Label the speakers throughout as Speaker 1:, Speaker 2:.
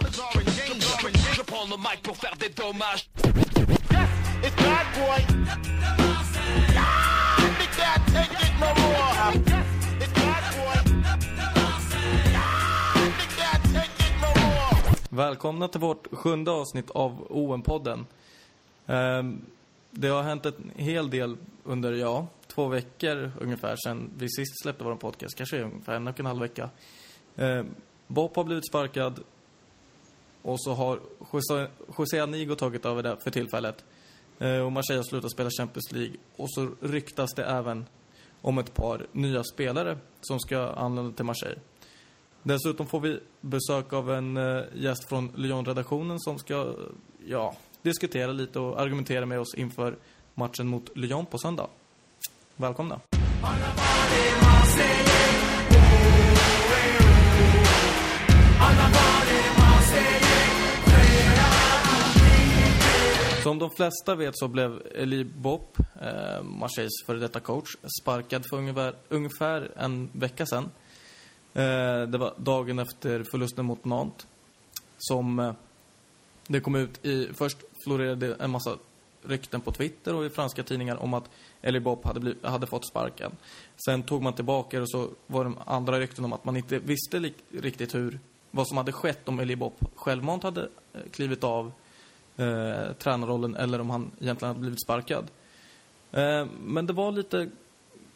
Speaker 1: Je prends le mic pour faire des dommages.
Speaker 2: It's bad boy. They can't take it no more. It's bad boy. They can't take it no more.
Speaker 3: Välkomna till vårt sjunde avsnitt av OM-podden. Ehm, Det har hänt en hel del under, ja, två veckor ungefär sedan vi sist släppte vår podcast. Kanske ungefär en och en halv vecka. Ehm, Bob har blivit sparkad och så har José, José Anigo tagit över det för tillfället. Eh, och Marseille har slutat spela Champions League. Och så ryktas det även om ett par nya spelare som ska anlända till Marseille. Dessutom får vi besök av en eh, gäst från Lyon-redaktionen som ska ja, diskutera lite och argumentera med oss inför matchen mot Lyon på söndag. Välkomna! Som de flesta vet så blev Elie Bopp, eh, Marseilles före detta coach, sparkad för ungefär, ungefär en vecka sedan. Eh, det var dagen efter förlusten mot Nantes. Som eh, det kom ut i... Först florerade en massa rykten på Twitter och i franska tidningar om att Elie Bopp hade, bliv, hade fått sparken. Sen tog man tillbaka det och så var det andra rykten om att man inte visste riktigt hur, vad som hade skett om Elie Bopp självmant hade eh, klivit av eh, tränarrollen eller om han egentligen hade blivit sparkad. Eh, men det var lite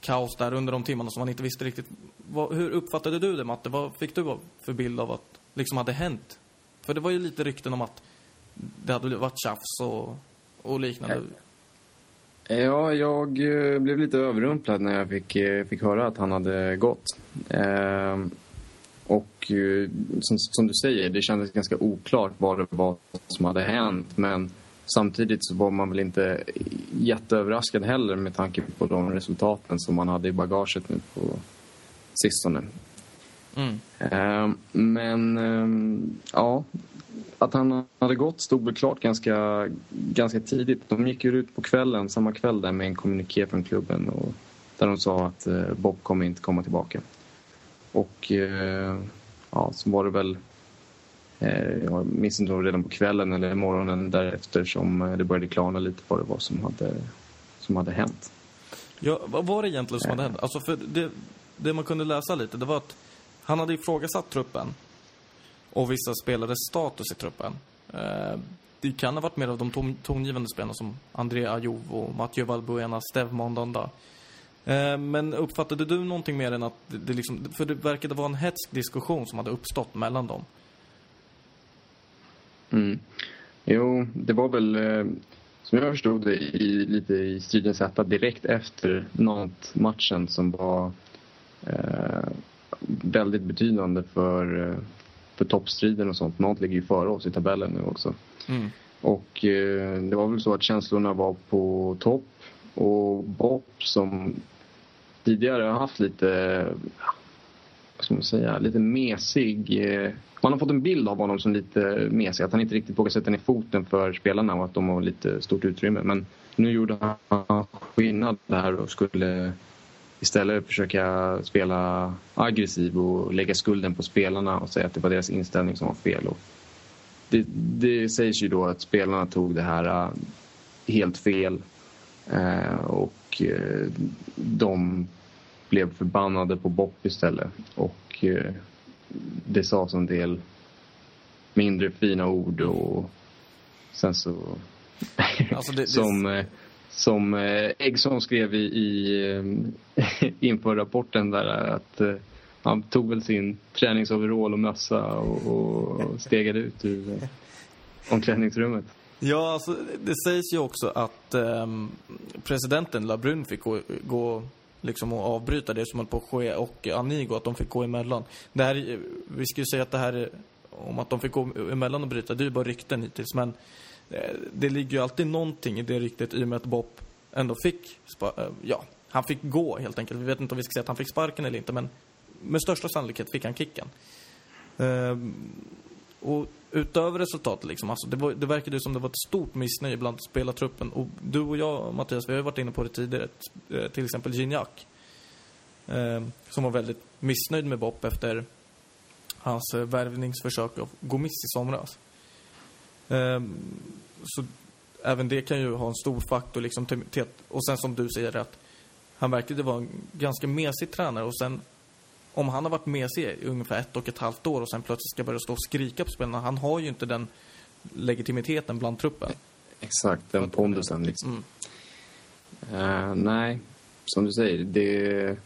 Speaker 3: kaos där under de timmarna som man inte visste riktigt. Vad, hur uppfattade du det, Matte? Vad fick du för bild av att liksom hade hänt? För det var ju lite rykten om att det hade varit tjafs och, och liknande.
Speaker 4: Eh, ja, jag eh, blev lite överrumplad när jag fick, eh, fick höra att han hade gått. Eh, och eh, som, som du säger, det kändes ganska oklart vad det var som hade hänt. Men samtidigt så var man väl inte jätteöverraskad heller med tanke på de resultaten som man hade i bagaget nu på sistone.
Speaker 3: Mm.
Speaker 4: Ehm, Men ehm, ja, att han hade gått stod väl klart ganska, ganska tidigt. De gick ju ut på kvällen, samma kväll där med en kommuniké från klubben och där de sa att eh, Bob kommer inte komma tillbaka. Och eh, ja, så var det väl eh, jag minns inte om det var redan på kvällen eller morgonen därefter som eh, det började klarna lite vad det var som hade, som hade hänt.
Speaker 3: Ja, vad var det egentligen som hade hänt? Alltså för det, det man kunde läsa lite, det var att han hade ifrågasatt truppen och vissa spelares status i truppen. Det kan ha varit mer av de ton, tongivande spelarna som André Ayew och Mathieu Valbuena, Steve Mondanda. Eh, men uppfattade du någonting mer än att det, liksom, för det verkade vara en hetsk diskussion som hade uppstått mellan dem.
Speaker 4: Mm. Jo, det var väl eh, som jag förstod det i, lite i stridens hetta direkt efter Nantes-matchen som var eh, väldigt betydande för, eh, för toppstriden och sånt. Nantes ligger ju före oss i tabellen nu också.
Speaker 3: Mm.
Speaker 4: Och eh, det var väl så att känslorna var på topp och Bob som tidigare har haft lite, vad ska man säga, lite mesig. Eh, man har fått en bild av honom som lite mesig, att han inte riktigt vågar sätta ner foten för spelarna och att de har lite stort utrymme. Men nu gjorde han skillnad där och skulle istället försöka spela aggressiv och lägga skulden på spelarna och säga att det var deras inställning som var fel. Och det, det sägs ju då att spelarna tog det här eh, helt fel eh, och och eh, de blev förbannade på Bopp istället. Och eh, det sades en del mindre fina ord och sen så...
Speaker 3: Alltså det- det-
Speaker 4: som eh, som eh, Eggson skrev i, i eh, inför rapporten där att eh, han tog väl sin träningsoverall och mössa och, och stegade ut ur eh, omklädningsrummet.
Speaker 3: Ja, alltså, det sägs ju också att eh, presidenten Labrun fick gå, gå liksom och avbryta det som höll på att ske och Anigo, att de fick gå emellan. Det här, vi ska ju säga att det här om att de fick gå emellan och bryta, det är ju bara rykten hittills. Men eh, det ligger ju alltid någonting i det ryktet i och med att Bob ändå fick, eh, ja, han fick gå helt enkelt. Vi vet inte om vi ska säga att han fick sparken eller inte, men med största sannolikhet fick han kicken. Ehm, och utöver resultatet, liksom, alltså, det, var, det verkade ju som det var ett stort missnöje bland spelartruppen. Och du och jag, Mattias, vi har ju varit inne på det tidigare. Eh, till exempel Gignac. Eh, som var väldigt missnöjd med Bopp efter hans eh, värvningsförsök att gå miss i somras. Eh, så även det kan ju ha en stor faktor liksom till, till, och sen som du säger att han verkade vara en ganska mesig tränare och sen om han har varit mesig i ungefär ett och ett halvt år och sen plötsligt ska börja stå och skrika på spelarna, han har ju inte den legitimiteten bland truppen.
Speaker 4: Exakt, den pondusen liksom.
Speaker 3: Mm.
Speaker 4: Eh, nej, som du säger, det...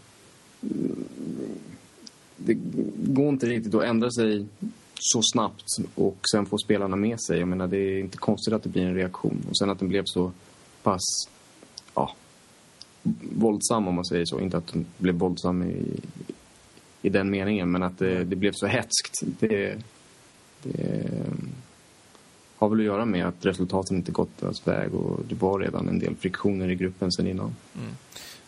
Speaker 4: Det går inte riktigt att ändra sig så snabbt och sen få spelarna med sig. Jag menar, det är inte konstigt att det blir en reaktion. Och sen att den blev så pass ja, våldsam, om man säger så. Inte att den blev våldsam i, i den meningen, men att det, det blev så hetskt. Det, det eh, har väl att göra med att resultaten inte gått deras väg och det var redan en del friktioner i gruppen sen innan. Mm.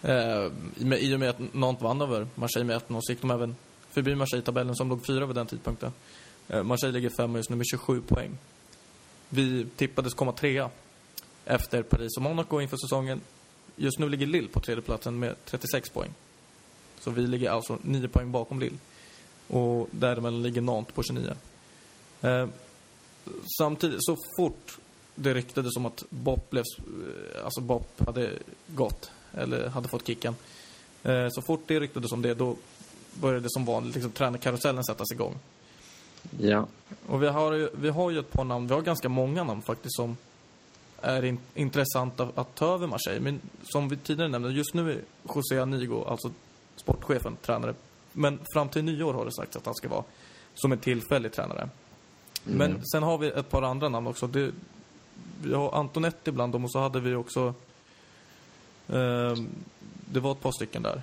Speaker 3: Eh, i, och med att Nantes vann över Marseille med 1-0 så gick de även förbi Marseille i tabellen som låg fyra vid den tidpunkten. Eh, Marseille ligger femma just nu med 27 poäng. Vi tippades komma trea efter Paris och Monaco inför säsongen. Just nu ligger Lille på tredje platsen med 36 poäng. Så vi ligger alltså 9 poäng bakom Lille. Och däremellan ligger Nantes på 29. Eh, samtidigt, så fort det ryktades om att Bopp blev, eh, alltså Bopp hade gått, eller hade fått kicken. Eh, så fort det ryktades om det, då började som vanligt liksom, tränarkarusellen sättas igång.
Speaker 4: Ja,
Speaker 3: Och vi har, ju, vi har ju ett par namn, vi har ganska många namn faktiskt som är in, intressanta att ta över Marseille. Men som vi tidigare nämnde, just nu är José Anigo, alltså sportchefen, tränare. Men fram till nyår har det sagts att han ska vara som en tillfällig tränare. Men sen har vi ett par andra namn också. Det, vi har Antonetti bland dem och så hade vi också... ehm, det var ett par stycken där.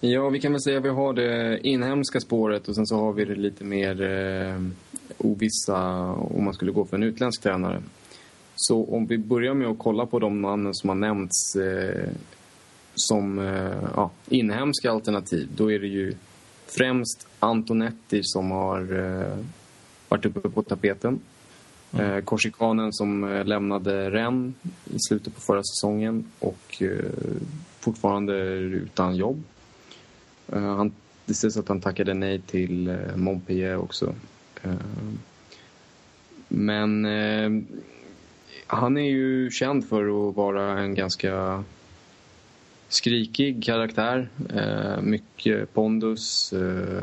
Speaker 4: Ja, vi kan väl säga att vi har det inhemska spåret och sen så har vi det lite mer eh, ovissa om man skulle gå för en utländsk tränare. Så om vi börjar med att kolla på de namnen som har nämnts eh, som eh, ja, inhemska alternativ, då är det ju främst Antonetti som har eh, varit uppe på tapeten. Eh, Korsikanen som lämnade Rennes i slutet på förra säsongen och fortfarande är utan jobb. Han, det sägs att han tackade nej till Montpellier också. Men han är ju känd för att vara en ganska skrikig karaktär. Eh, mycket pondus, eh,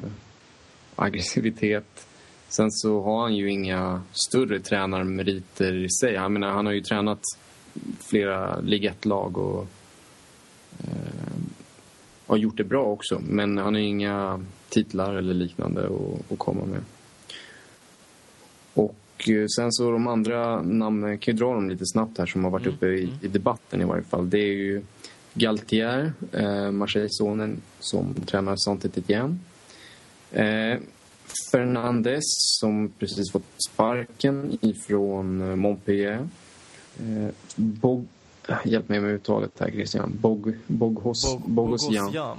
Speaker 4: aggressivitet. Sen så har han ju inga större tränarmeriter i sig. Jag menar, han har ju tränat flera Ligue 1-lag och eh, har gjort det bra också. Men han har ju inga titlar eller liknande att, att komma med. Och sen så de andra namnen, kan ju dra dem lite snabbt här som har varit uppe i, i debatten i varje fall. Det är ju Galtier, eh, Marseille-sonen som tränar Saint-Étienne. Eh, Fernandes som precis fått sparken ifrån eh, Montpellier. Eh, Bog, äh, hjälp mig med uttalet här Christian. Bog, Boghos,
Speaker 3: Bog-
Speaker 4: Bogosian.
Speaker 3: Bogosian.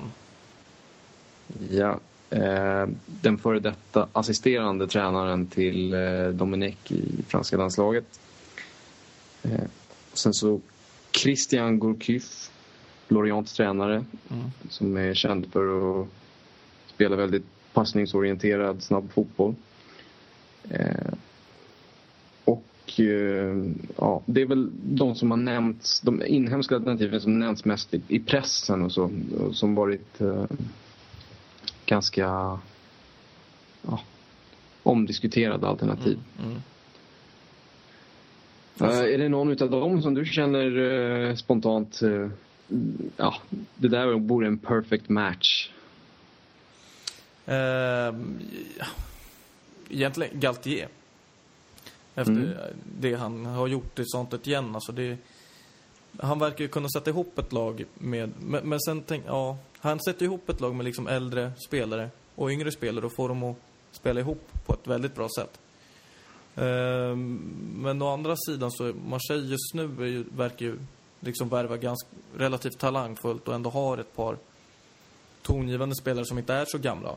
Speaker 4: Ja. Eh, den före detta assisterande tränaren till eh, Domenech i franska landslaget. Eh, sen så Christian Gourcuff, Lorients tränare,
Speaker 3: Mm.
Speaker 4: som är känd för att spela väldigt passningsorienterad, snabb fotboll. Eh, och eh, ja, det är väl de som har nämnts, de inhemska alternativen som nämnts mest i, i pressen och så, och som varit eh, ganska ja, omdiskuterade alternativ.
Speaker 3: Mm.
Speaker 4: Eh, är det någon utav dem som du känner eh, spontant, eh, ja, det där vore en perfect match?
Speaker 3: Ja. egentligen Galtier. Efter
Speaker 4: Mm.
Speaker 3: det han har gjort i sånt igen. Alltså det, han verkar ju kunna sätta ihop ett lag med... Men, men sen tänk, ja, han sätter ihop ett lag med liksom äldre spelare och yngre spelare och får dem att spela ihop på ett väldigt bra sätt. Ehm, men å andra sidan så Marseille just nu ju, verkar ju liksom värva ganska relativt talangfullt och ändå har ett par tongivande spelare som inte är så gamla.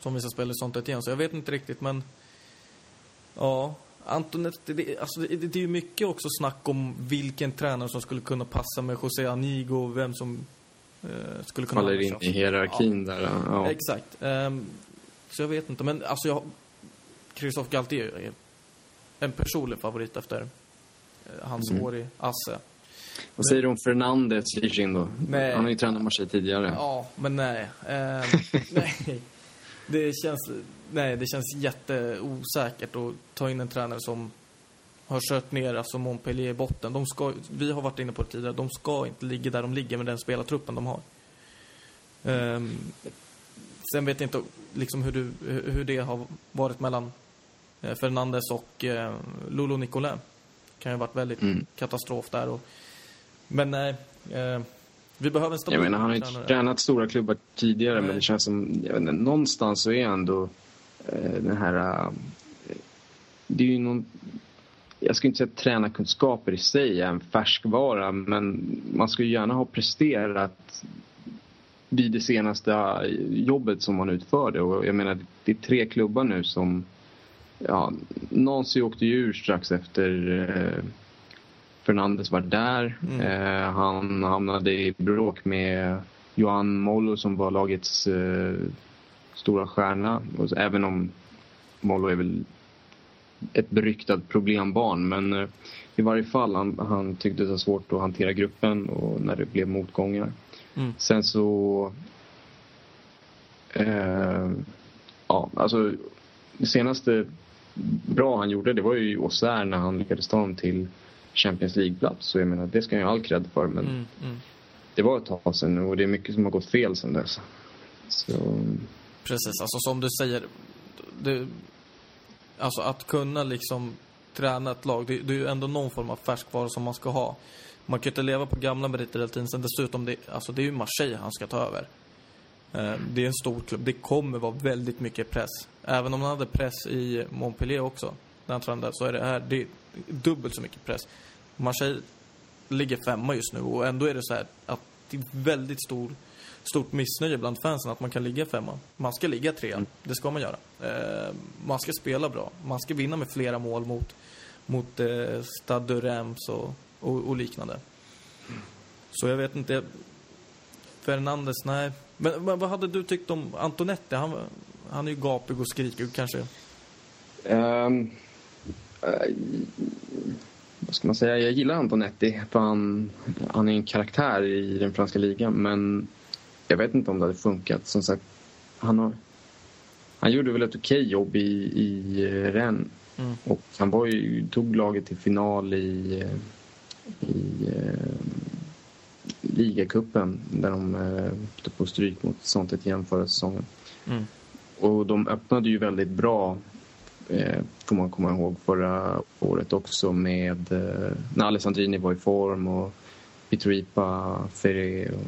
Speaker 3: Som vissa spelare sånt ett igen. Så jag vet inte riktigt men... Ja, Antonetti, det, alltså det, det är ju mycket också snack om vilken tränare som skulle kunna passa med José Anigo, vem som eh, skulle kunna
Speaker 4: Faller in i hierarkin där. Ja.
Speaker 3: Exakt. Ehm, Så jag vet inte, men alltså jag... Christophe Galtier är en personlig favorit efter eh, hans
Speaker 4: Mm.
Speaker 3: år i Asse.
Speaker 4: Vad säger du om Fernandes Lichin då?
Speaker 3: Nej.
Speaker 4: Han har ju tränat Marseille tidigare.
Speaker 3: Ja, men nej. Eh, nej. Det känns, nej, det känns jätteosäkert att ta in en tränare som har kört ner alltså Montpellier i botten. De ska, vi har varit inne på det tidigare, de ska inte ligga där de ligger med den spelartruppen de har. Ehm, sen vet jag inte liksom hur, du, hur det har varit mellan eh, Fernandes och eh, Lolo Nicolin. kan ju ha varit väldigt
Speaker 4: Mm.
Speaker 3: katastrof där. Och, men nej, eh, vi behöver en stabil
Speaker 4: Jag menar, han har ju tränat stora klubbar tidigare,
Speaker 3: Nej.
Speaker 4: men det känns som... Jag vet inte, någonstans så är ändå eh, den här... Eh, det är ju någon... Jag skulle inte säga att tränarkunskaper i sig är en färskvara, men man skulle gärna ha presterat vid det senaste jobbet som man utförde. Och jag menar, det är tre klubbar nu som... Ja, Nancy åkte ju ur strax efter eh, Fernandes var där.
Speaker 3: Mm.
Speaker 4: Eh, han hamnade i bråk med Johan Mollo som var lagets eh, stora stjärna. Och även om Mollo är väl ett beryktat problembarn. Men eh, i varje fall, han, han tyckte det var svårt att hantera gruppen och när det blev motgångar.
Speaker 3: Mm.
Speaker 4: Sen så... Eh, ja, alltså det senaste bra han gjorde det var ju Auxerre när han lyckades ta dem till Champions League-plats. Så jag menar, det ska jag ha all cred för. Men
Speaker 3: Mm, mm.
Speaker 4: det var ett tag sedan och det är mycket som har gått fel sedan dess. Så,
Speaker 3: Precis, alltså som du säger, det, alltså att kunna liksom träna ett lag, det, det är ju ändå någon form av färskvara som man ska ha. Man kan ju inte leva på gamla meriter hela tiden. Sen dessutom, det, alltså det är ju Marseille han ska ta över. Eh, Det är en stor klubb. Det kommer vara väldigt mycket press. Även om han hade press i Montpellier också, när han tränade, så är det här det är dubbelt så mycket press. Marseille ligger femma just nu och ändå är det så här att det är väldigt stor, stort missnöje bland fansen att man kan ligga femma. Man ska ligga trea, det ska man göra. Eh, man ska spela bra, man ska vinna med flera mål mot, mot eh, Stade de Reims och, och, och liknande. Så jag vet inte, Fernandes, nej. Men, men vad hade du tyckt om Antonetti? Han, han är ju gapig och skrikig kanske.
Speaker 4: eh, vad ska man säga? Jag gillar Antonetti för han, han är en karaktär i den franska ligan. Men jag vet inte om det hade funkat. Som sagt, han, har, han gjorde väl ett okej jobb i, i eh, Rennes.
Speaker 3: Mm.
Speaker 4: Och han var ju, tog laget till final i, eh, i eh, ligacupen där de eh, på stryk mot sånt ett igen förra säsongen.
Speaker 3: Mm.
Speaker 4: Och de öppnade ju väldigt bra, eh, får man komma ihåg, förra året också med eh, när Alessandrini var i form och Pitroipa, Ferré. Och,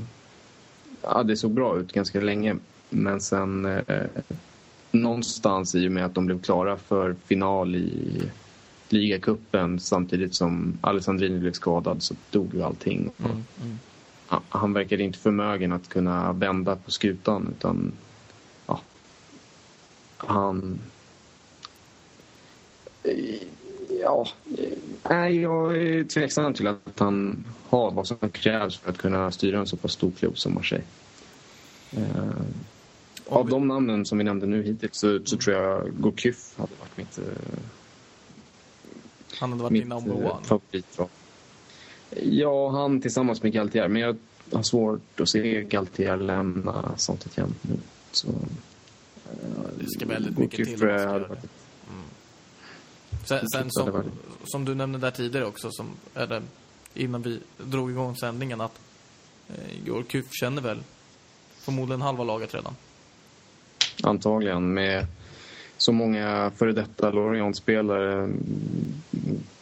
Speaker 4: ja, det såg bra ut ganska länge. Men sen eh, någonstans i och med att de blev klara för final i ligacupen samtidigt som Alessandrini blev skadad så dog ju allting.
Speaker 3: Mm. Mm.
Speaker 4: Han verkade inte förmögen att kunna vända på skutan utan ja, han... Ja, nej, jag är tveksam till att han har vad som krävs för att kunna styra en så pass stor klubb som Marseille. Eh, av
Speaker 3: vi-
Speaker 4: de namnen som vi nämnde nu hittills så, så tror jag Gourcuff hade varit mitt, eh,
Speaker 3: Han hade varit
Speaker 4: mitt
Speaker 3: min number
Speaker 4: eh,
Speaker 3: one.
Speaker 4: favoritval. Ja, han tillsammans med Galtier. Men jag har svårt att se Galtier lämna sånt ett jämt nu. Så,
Speaker 3: Det ska väldigt mycket till
Speaker 4: hade varit-.
Speaker 3: Sen, sen som, som du nämnde där tidigare också, som, eller innan vi drog igång sändningen, att eh, Gourcuff känner väl förmodligen halva laget redan.
Speaker 4: Antagligen med så många före detta Lorient-spelare.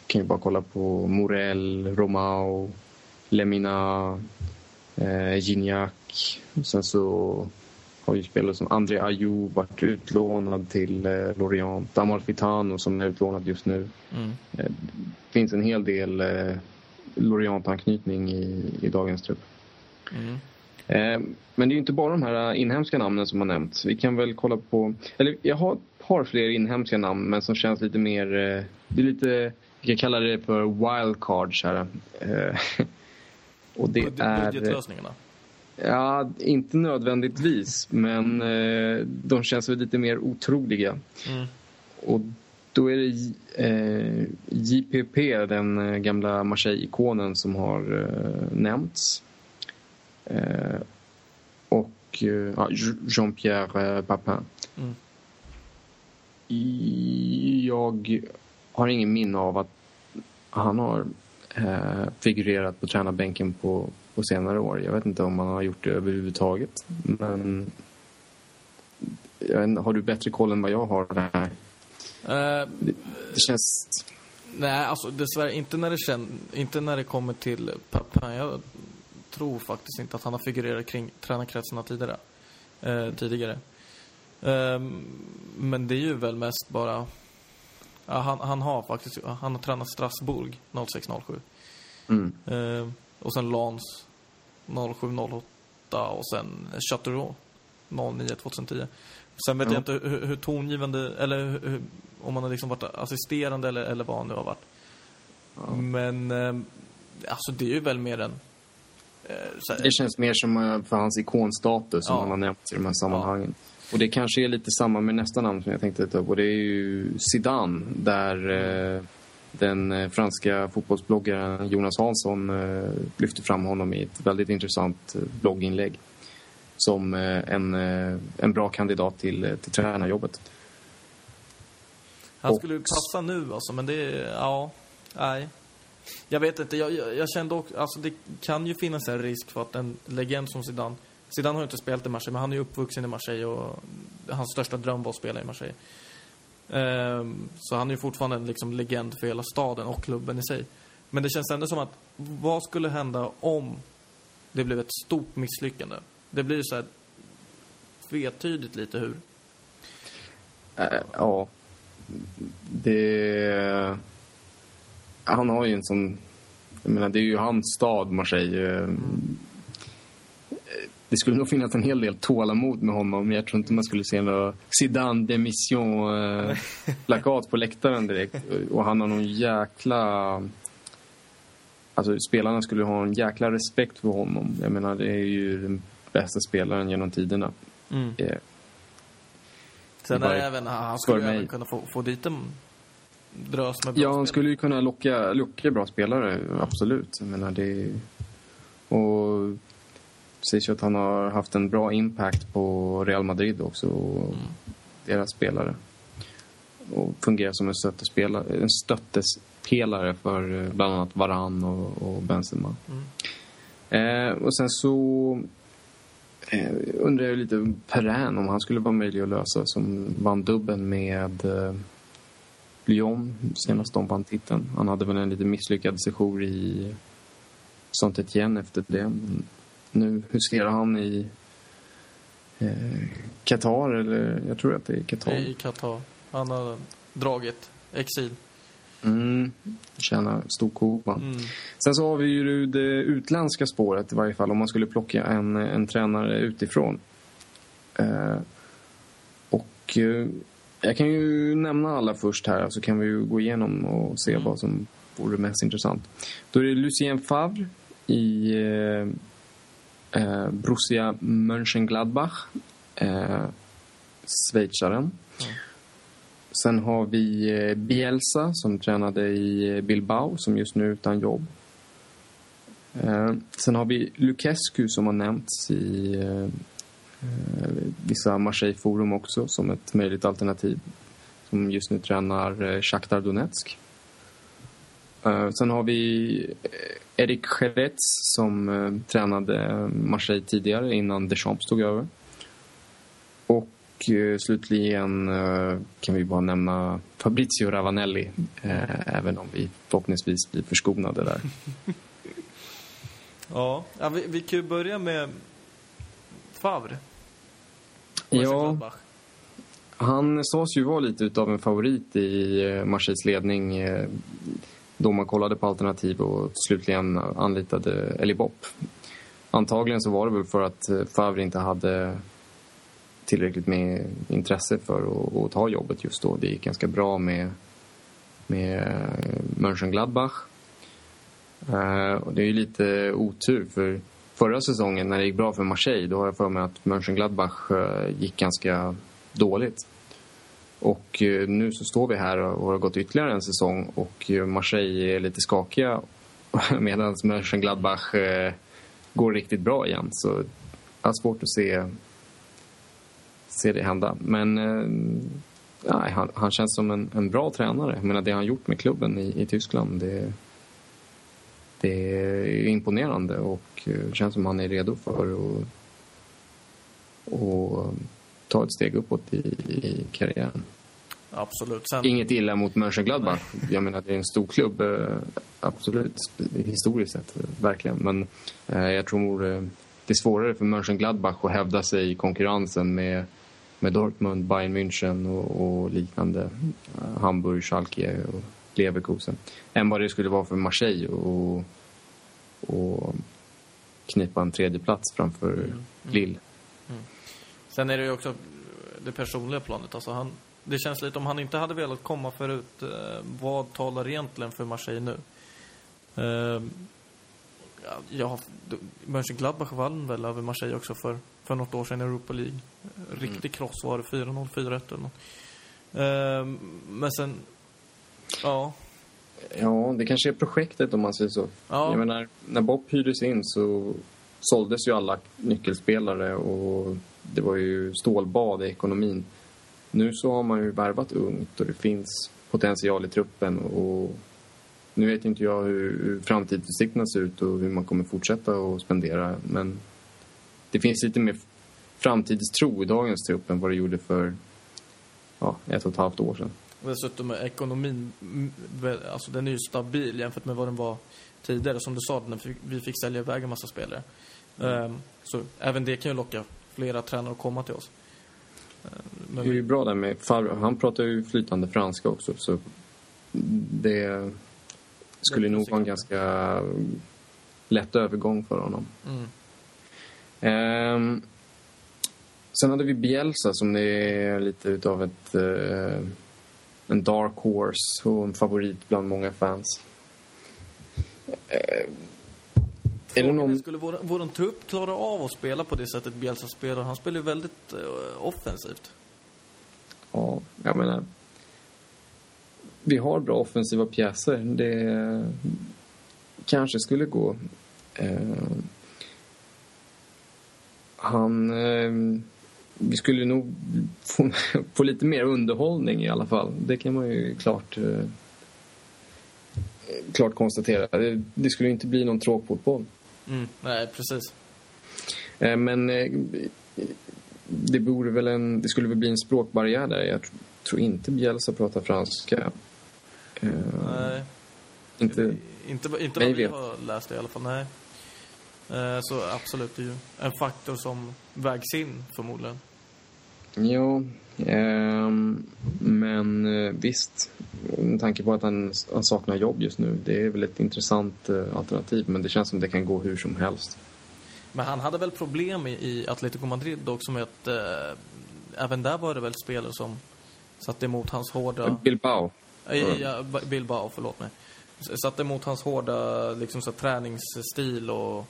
Speaker 4: Kan ju bara kolla på Morel, Romao, Lemina, eh, Gignac. Sen så har ju spelare som André Ayew varit utlånad till eh, Lorient. Amalfitano som är utlånad just nu.
Speaker 3: Mm.
Speaker 4: Eh, det finns en hel del eh, Lorient-anknytning i, i dagens trupp.
Speaker 3: Mm.
Speaker 4: Eh, Men det är ju inte bara de här eh, inhemska namnen som har nämnts. Vi kan väl kolla på... Eller jag har ett par fler inhemska namn men som känns lite mer... eh, Det är lite... Vi kan kalla det för wildcards här. Eh, Och det
Speaker 3: Bud-
Speaker 4: är...
Speaker 3: Budgetlösningarna.
Speaker 4: Ja, inte nödvändigtvis, men eh, de känns väl lite mer otroliga.
Speaker 3: Mm.
Speaker 4: Och då är det eh, JPP, den eh, gamla Marseille-ikonen, som har eh, nämnts. Eh, och eh, Jean-Pierre eh, Papin.
Speaker 3: Mm.
Speaker 4: Jag har ingen minne av att han har eh, figurerat på tränarbänken på, på senare år. Jag vet inte om han har gjort det överhuvudtaget. Men inte, har du bättre koll än vad jag har där?
Speaker 3: Eh,
Speaker 4: Det känns...
Speaker 3: nej, alltså dessvärre inte när det, kän, inte när det kommer till Papin. Jag tror faktiskt inte att han har figurerat kring tränarkretsarna tidigare. Eh, tidigare. Ehm, men det är ju väl mest bara... Ja, han, han har faktiskt han har tränat Strasbourg 0607.
Speaker 4: Mm.
Speaker 3: Eh, och sen Lans 0708 och sen Châteauroux 09 2010. Sen vet
Speaker 4: Ja.
Speaker 3: jag inte hur, hur tongivande, eller hur, om man har liksom varit assisterande eller, eller vad han nu har varit. Men eh, alltså det är ju väl mer en... Eh, här,
Speaker 4: Det känns mer som eh, för hans ikonstatus som
Speaker 3: Ja.
Speaker 4: han har nämnt i de här sammanhangen. Och det kanske är lite samma med nästa namn som jag tänkte ta upp och det är ju Zidane där eh, den eh, franska fotbollsbloggaren Jonas Hansson eh, lyfter fram honom i ett väldigt intressant eh, blogginlägg som en, en bra kandidat till, till tränarjobbet.
Speaker 3: Han skulle ju passa nu alltså, men det ja, nej. Jag vet inte, jag, jag, jag kände också, alltså det kan ju finnas en risk för att en legend som Zidane, Zidane har ju inte spelat i Marseille, men han är ju uppvuxen i Marseille och hans största dröm var att spela i Marseille. Ehm, så han är ju fortfarande en liksom legend för hela staden och klubben i sig. Men det känns ändå som att, vad skulle hända om det blev ett stort misslyckande? Det blir ju så här tvetydigt lite hur.
Speaker 4: Äh, ja. Det... Han har ju en sån... Jag menar, det är ju hans stad, Marseille. Mm. Det skulle nog finnas en hel del tålamod med honom. Jag tror inte man skulle se några Zidane démission-plakat på läktaren direkt. Och han har någon jäkla... Alltså spelarna skulle ha en jäkla respekt för honom. Jag menar, det är ju den bästa spelaren genom tiderna.
Speaker 3: Mm.
Speaker 4: Eh,
Speaker 3: Sen är även, han skulle ju även kunna få, få dit en drös med bra
Speaker 4: Ja, han skulle ju kunna locka, locka bra spelare, absolut. Jag menar, det... Och ju att han har haft en bra impact på Real Madrid också, och deras spelare. Och fungerar som en, stöttespelare, en stöttespelare för eh, bland annat Varan och, och Benzema. Eh, och sen så eh, undrar jag lite Perrin om han skulle vara möjlig att lösa som vann dubben med eh, Lyon senast de vann titeln. Han hade väl en lite misslyckad sejour i saint Etienne efter det. Nu huserar han i eh, Qatar, eller jag tror att det är Qatar.
Speaker 3: I Qatar. Han har dragit exil.
Speaker 4: Mm, tjänar stor koba.
Speaker 3: Mm.
Speaker 4: Sen så har vi ju det utländska spåret i varje fall om man skulle plocka en, en tränare utifrån. Eh, och eh, jag kan ju nämna alla först här så kan vi ju gå igenom och se vad som vore mest intressant. Då är det Lucien Favre i eh, eh, Borussia Mönchengladbach. Eh, schweizaren. Sen har vi eh, Bielsa som tränade i eh, Bilbao som just nu är utan jobb. Eh, Sen har vi Lukescu som har nämnts i eh, eh, vissa Marseille-forum också som ett möjligt alternativ. Som just nu tränar eh, Shakhtar Donetsk. Eh, Sen har vi eh, Eric Jerez som eh, tränade Marseille tidigare innan Deschamps tog över. Och slutligen kan vi bara nämna Fabrizio Ravanelli. Även om vi förhoppningsvis blir förskonade där.
Speaker 3: Ja, vi, vi kan ju börja med Favre.
Speaker 4: Ja. Han sades ju vara lite utav en favorit i Marseilles ledning då man kollade på alternativ och slutligen anlitade Eli Bopp. Antagligen så var det väl för att eh, Favre inte hade tillräckligt med intresse för att, att ta jobbet just då. Det gick ganska bra med, med eh, Mönchengladbach. Eh, och det är ju lite otur för förra säsongen när det gick bra för Marseille, då har jag för mig att Mönchengladbach gick ganska dåligt. Och eh, nu så står vi här och har gått ytterligare en säsong och eh, Marseille är lite skakiga medan Mönchengladbach eh, går riktigt bra igen. Så jag har svårt att se, se det hända. Men nej, han, han känns som en, en bra tränare. Jag menar, det han gjort med klubben i, i Tyskland, det, det är imponerande och känns som han är redo för att och ta ett steg uppåt i, i karriären.
Speaker 3: Absolut. Sen,
Speaker 4: Inget illa mot Mönchengladbach. Jag menar, det är en stor klubb, eh, absolut, historiskt sett, eh, verkligen. Men eh, jag tror eh, det är svårare för Mönchengladbach att hävda sig i konkurrensen med, med Dortmund, Bayern München och, och liknande. Hamburg, Schalke och Leverkusen. Än vad det skulle vara för Marseille och, och knipa en tredje plats framför Lille.
Speaker 3: Sen är det ju också det personliga planet. Alltså han, det känns lite om han inte hade velat komma förut. Eh, vad talar egentligen för Marseille nu? Eh, ja, Mönchengladbach vann väl över Marseille också för, för något år sedan i Europa League. Riktig kross var det, 4-0, 4-1 eller något. Eh, men sen, ja,
Speaker 4: Ja, det kanske är projektet om man säger så.
Speaker 3: Ja.
Speaker 4: Jag menar, när Bob hyrdes in så såldes ju alla nyckelspelare och det var ju stålbad i ekonomin. Nu så har man ju värvat ungt och det finns potential i truppen och nu vet inte jag hur, hur framtidsutsikterna ser ut och hur man kommer fortsätta att spendera men det finns lite mer framtidstro i dagens trupp än vad det gjorde för ja, ett och ett halvt år sedan.
Speaker 3: Och Dessutom är ekonomin, mm, alltså den är ju stabil jämfört med vad den var tidigare. Som du sa, när vi- fick sälja iväg en massa spelare. Ehm, så även det kan ju locka flera tränare att komma till oss. Ehm,
Speaker 4: Det är
Speaker 3: men,
Speaker 4: ju bra där med Favre. Han pratar ju flytande franska också så det skulle nog vara en ganska lätt övergång för honom.
Speaker 3: mm,
Speaker 4: Ehm, sen hade vi Bielsa som är lite utav ett eh, en dark horse och en favorit bland många fans. Eh, är det
Speaker 3: frågan är,
Speaker 4: någon...
Speaker 3: skulle vår, vår trupp klara av att spela på det sättet Bielsa spelar? Han spelar ju väldigt eh, offensivt.
Speaker 4: Ja, jag menar... Vi har bra offensiva pjäser. Det kanske skulle gå. Eh, han... Eh, vi skulle nog få, få lite mer underhållning i alla fall. Det kan man ju klart, klart konstatera. Det, det skulle inte bli någon tråkfotboll.
Speaker 3: Mm, nej, precis.
Speaker 4: Eh, Men eh, det, borde väl en, det skulle väl bli en språkbarriär där. Jag tr- tror inte Bielsa pratar franska. Eh,
Speaker 3: Nej.
Speaker 4: Inte,
Speaker 3: Inte, inte vad vi
Speaker 4: vet.
Speaker 3: har läst i alla fall, nej. Så absolut, det är ju en faktor som vägs in förmodligen.
Speaker 4: ja, men eh, visst. Med tanke på att han, han saknar jobb just nu. Det är väl ett intressant eh, alternativ. Men det känns som det kan gå hur som helst.
Speaker 3: Men han hade väl problem i, i Atletico Madrid också med att eh, även där var det väl spelare som satte emot hans hårda...
Speaker 4: Bilbao.
Speaker 3: Eh, ja, B- Bilbao, förlåt mig. Satte emot hans hårda liksom, så, träningsstil och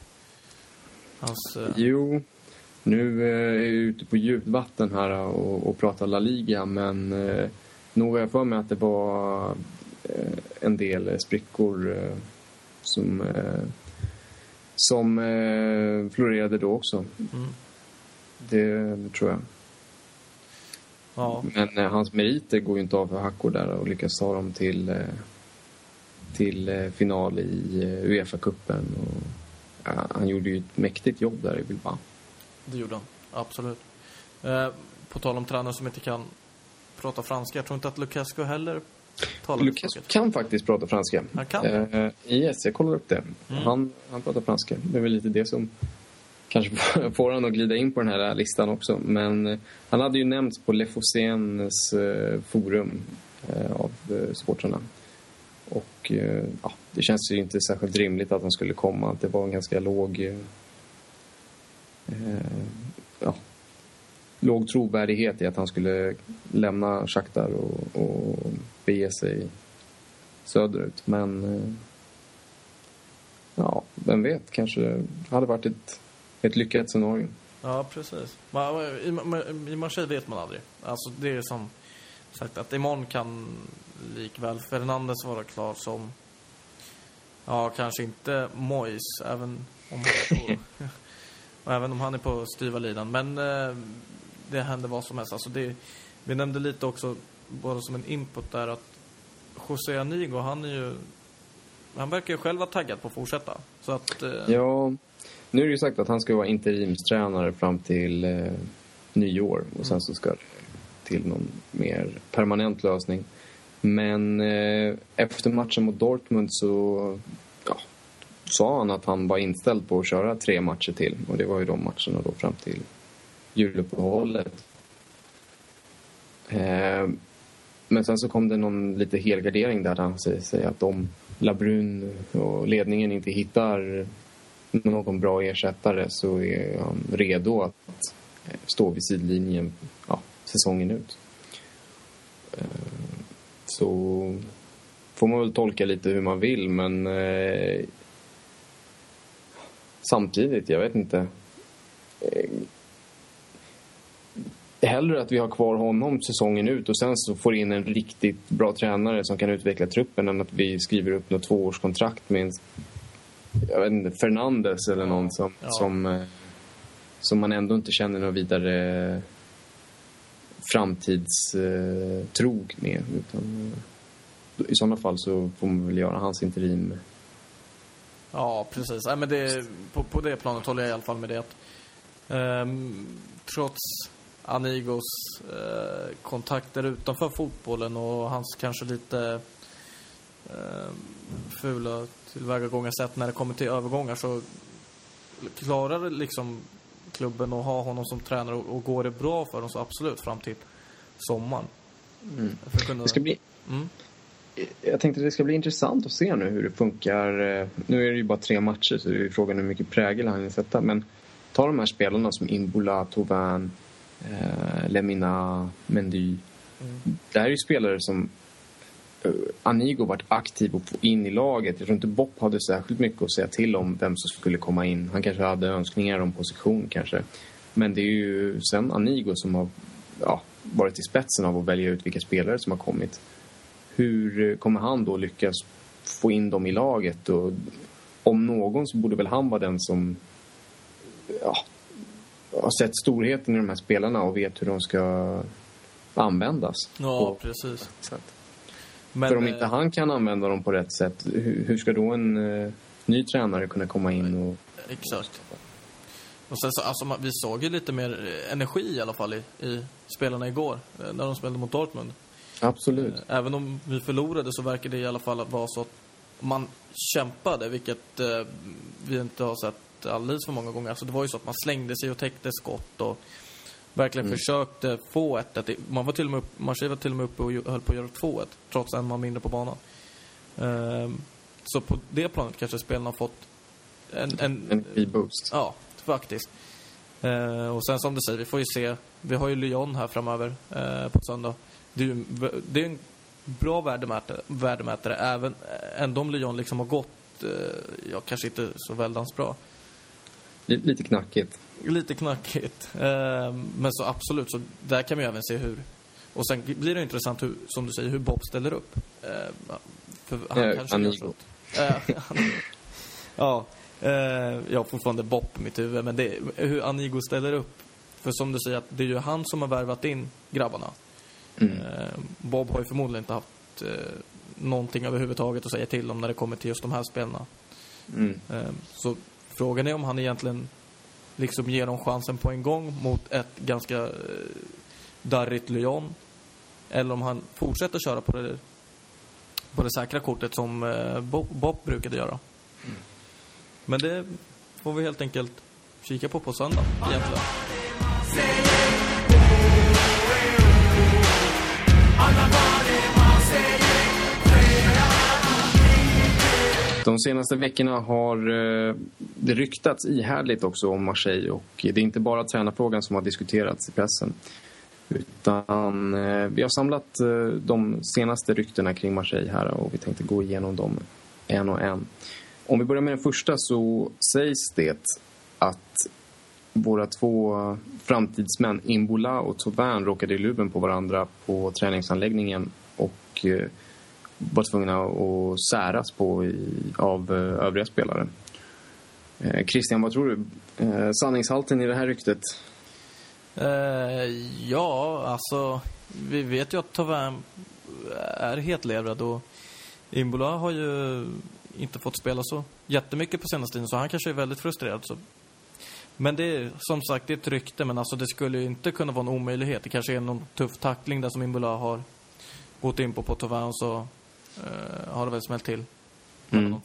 Speaker 3: hans... Eh,
Speaker 4: Jo, nu eh, är jag ute på djupt vatten här och, och pratar La Liga men eh, nog har jag för mig att det var eh, en del sprickor eh, som, som florerade då också.
Speaker 3: mm,
Speaker 4: Det tror jag.
Speaker 3: ja,
Speaker 4: Men eh, hans meriter går ju inte av för hackor där och lyckas ta dem till, eh, till eh, final i Uefa-cupen. Ja, han gjorde ju ett mäktigt jobb där i Bilbao.
Speaker 3: Det gjorde han. Absolut. Eh, på tal om tränare som inte kan prata franska. Jag tror inte att Lukaku heller talar det
Speaker 4: Lukas
Speaker 3: språket.
Speaker 4: kan faktiskt prata franska.
Speaker 3: Han kan?
Speaker 4: Eh, yes, jag kollar upp det.
Speaker 3: Mm.
Speaker 4: Han, han pratar franska. Det är väl lite det som kanske får honom att glida in på den här listan också. Men eh, han hade ju nämnts på Le Fosséns eh, forum eh, av supportrarna. Och ja, det känns ju inte särskilt rimligt att han skulle komma. Det var en ganska låg... Eh, ja, låg trovärdighet i att han skulle lämna Shakhtar och, och bege sig söderut. Men eh, ja, vem vet, kanske det hade varit ett, ett lyckat scenario.
Speaker 3: Ja, precis. I, I Marseille vet man aldrig. Alltså, det är som sagt att imorgon kan likväl Fernandes vara klar som... Ja, kanske inte Mois, även om han och även om han är på styva linan. Men eh, det händer vad som helst. Alltså det, vi nämnde lite också, bara som en input där, att José Anigo, han är ju... Han verkar ju själv vara taggad på att fortsätta. Så att... Eh...
Speaker 4: Ja, nu är det ju sagt att han ska vara interimstränare fram till eh, nyår. Och sen så ska det till någon mer permanent lösning. Men eh, efter matchen mot Dortmund så sa han att han var inställd på att köra tre matcher till. Och det var ju de matcherna då fram till juluppehållet. Eh, men sen så kom det någon lite helgardering där han säger att om Labrun och ledningen inte hittar någon bra ersättare så är han redo att eh, stå vid sidlinjen ja, säsongen ut. Eh, så får man väl tolka lite hur man vill, men eh, samtidigt, jag vet inte. Eh, hellre att vi har kvar honom säsongen ut och sen så får in en riktigt bra tränare som kan utveckla truppen än att vi skriver upp något tvåårskontrakt med en, jag vet inte, Fernandes eller någon som, ja. som, eh, som man ändå inte känner någon vidare framtidstrog med. Utan, eh, I sådana fall så får man väl göra hans interim.
Speaker 3: Ja, precis. Nej, men det, på, på det planet håller jag i alla fall med det. Att, um, trots Anigos uh, kontakter utanför fotbollen och hans kanske lite uh, fula tillvägagångssätt när det kommer till övergångar så klarar liksom klubben och ha honom som tränare och, och går det bra för dem så absolut fram till sommaren.
Speaker 4: Mm. Kunna... Det ska bli... Mm. Jag tänkte att det ska bli intressant att se nu hur det funkar. Nu är det ju bara tre matcher så det är frågan hur mycket prägel han vill sätta. Men ta de här spelarna som Imbola, Tovan, eh, Lemina, Mendy. Mm. Det här är ju spelare som uh, Anigo varit aktiv och få in i laget. Jag tror inte Bopp hade särskilt mycket att säga till om vem som skulle komma in. Han kanske hade önskningar om position kanske. Men det är ju sen Anigo som har ja, varit i spetsen av att välja ut vilka spelare som har kommit. Hur kommer han då lyckas få in dem i laget? Och om någon så borde väl han vara den som ja, har sett storheten i de här spelarna och vet hur de ska användas.
Speaker 3: Ja, precis.
Speaker 4: Men, För om inte eh, han kan använda dem på rätt sätt, hur, ska då en uh, ny tränare kunna komma in och...
Speaker 3: Exakt. Och sen så, alltså, vi såg ju lite mer energi i alla fall i, i spelarna igår, eh, när de spelade mot Dortmund.
Speaker 4: Absolut.
Speaker 3: Även om vi förlorade så verkar det i alla fall vara så att man kämpade, vilket eh, vi inte har sett alldeles för många gånger. Alltså det var ju så att man slängde sig och täckte skott och verkligen mm. försökte få ett, ett Man var till och med, var till och med uppe och höll på att göra 2-1, trots en man mindre på banan. Um, så på det planet kanske spelarna har fått en...
Speaker 4: En, en boost.
Speaker 3: Ja, faktiskt. Uh, och sen som du säger, vi får ju se. Vi har ju Lyon här framöver uh, på söndag. Det är, ju, det är en bra värdemätare, värdemätare även, ändå om Lyon liksom har gått, uh, ja kanske inte så väldans bra.
Speaker 4: Lite knackigt.
Speaker 3: Lite knackigt. men så absolut, så där kan vi även se hur... Och sen blir det intressant, hur, som du säger, hur Bob ställer upp. för han
Speaker 4: eh, kanske så.
Speaker 3: ja, Eh, jag har fortfarande Bopp i mitt huvud, men det hur Anigo ställer upp. För som du säger, att det är ju han som har värvat in grabbarna. Mm. Eh, Bob har ju förmodligen inte haft eh, någonting överhuvudtaget att säga till om när det kommer till just de här spelarna. Mm. Eh, så frågan är om han egentligen liksom ger dem chansen på en gång mot ett ganska eh, darrigt Lyon. Eller om han fortsätter köra på det, på det säkra kortet som eh, Bob, Bob brukade göra. Mm. Men det får vi helt enkelt kika på på söndag egentligen.
Speaker 4: De senaste veckorna har eh, det ryktats ihärdigt också om Marseille och det är inte bara tränarfrågan som har diskuterats i pressen. Utan eh, vi har samlat eh, de senaste ryktena kring Marseille här och vi tänkte gå igenom dem en och en. om vi börjar med den första så sägs det att våra två framtidsmän Imbola och Tauvin råkade i luven på varandra på träningsanläggningen och var tvungna att säras på i, av eh, övriga spelare. Eh, Christian, vad tror du? Eh, sanningshalten i det här ryktet?
Speaker 3: Eh, ja, alltså, vi vet ju att Tauvin är hetlevrad och Imbola har ju inte fått spela så jättemycket på senaste tiden, så han kanske är väldigt frustrerad. Så. Men det är som sagt det är ett rykte, men alltså det skulle ju inte kunna vara en omöjlighet. Det kanske är någon tuff tackling där som Imbola har gått in på på Tauvin och så har det väl smält till.
Speaker 4: Mm.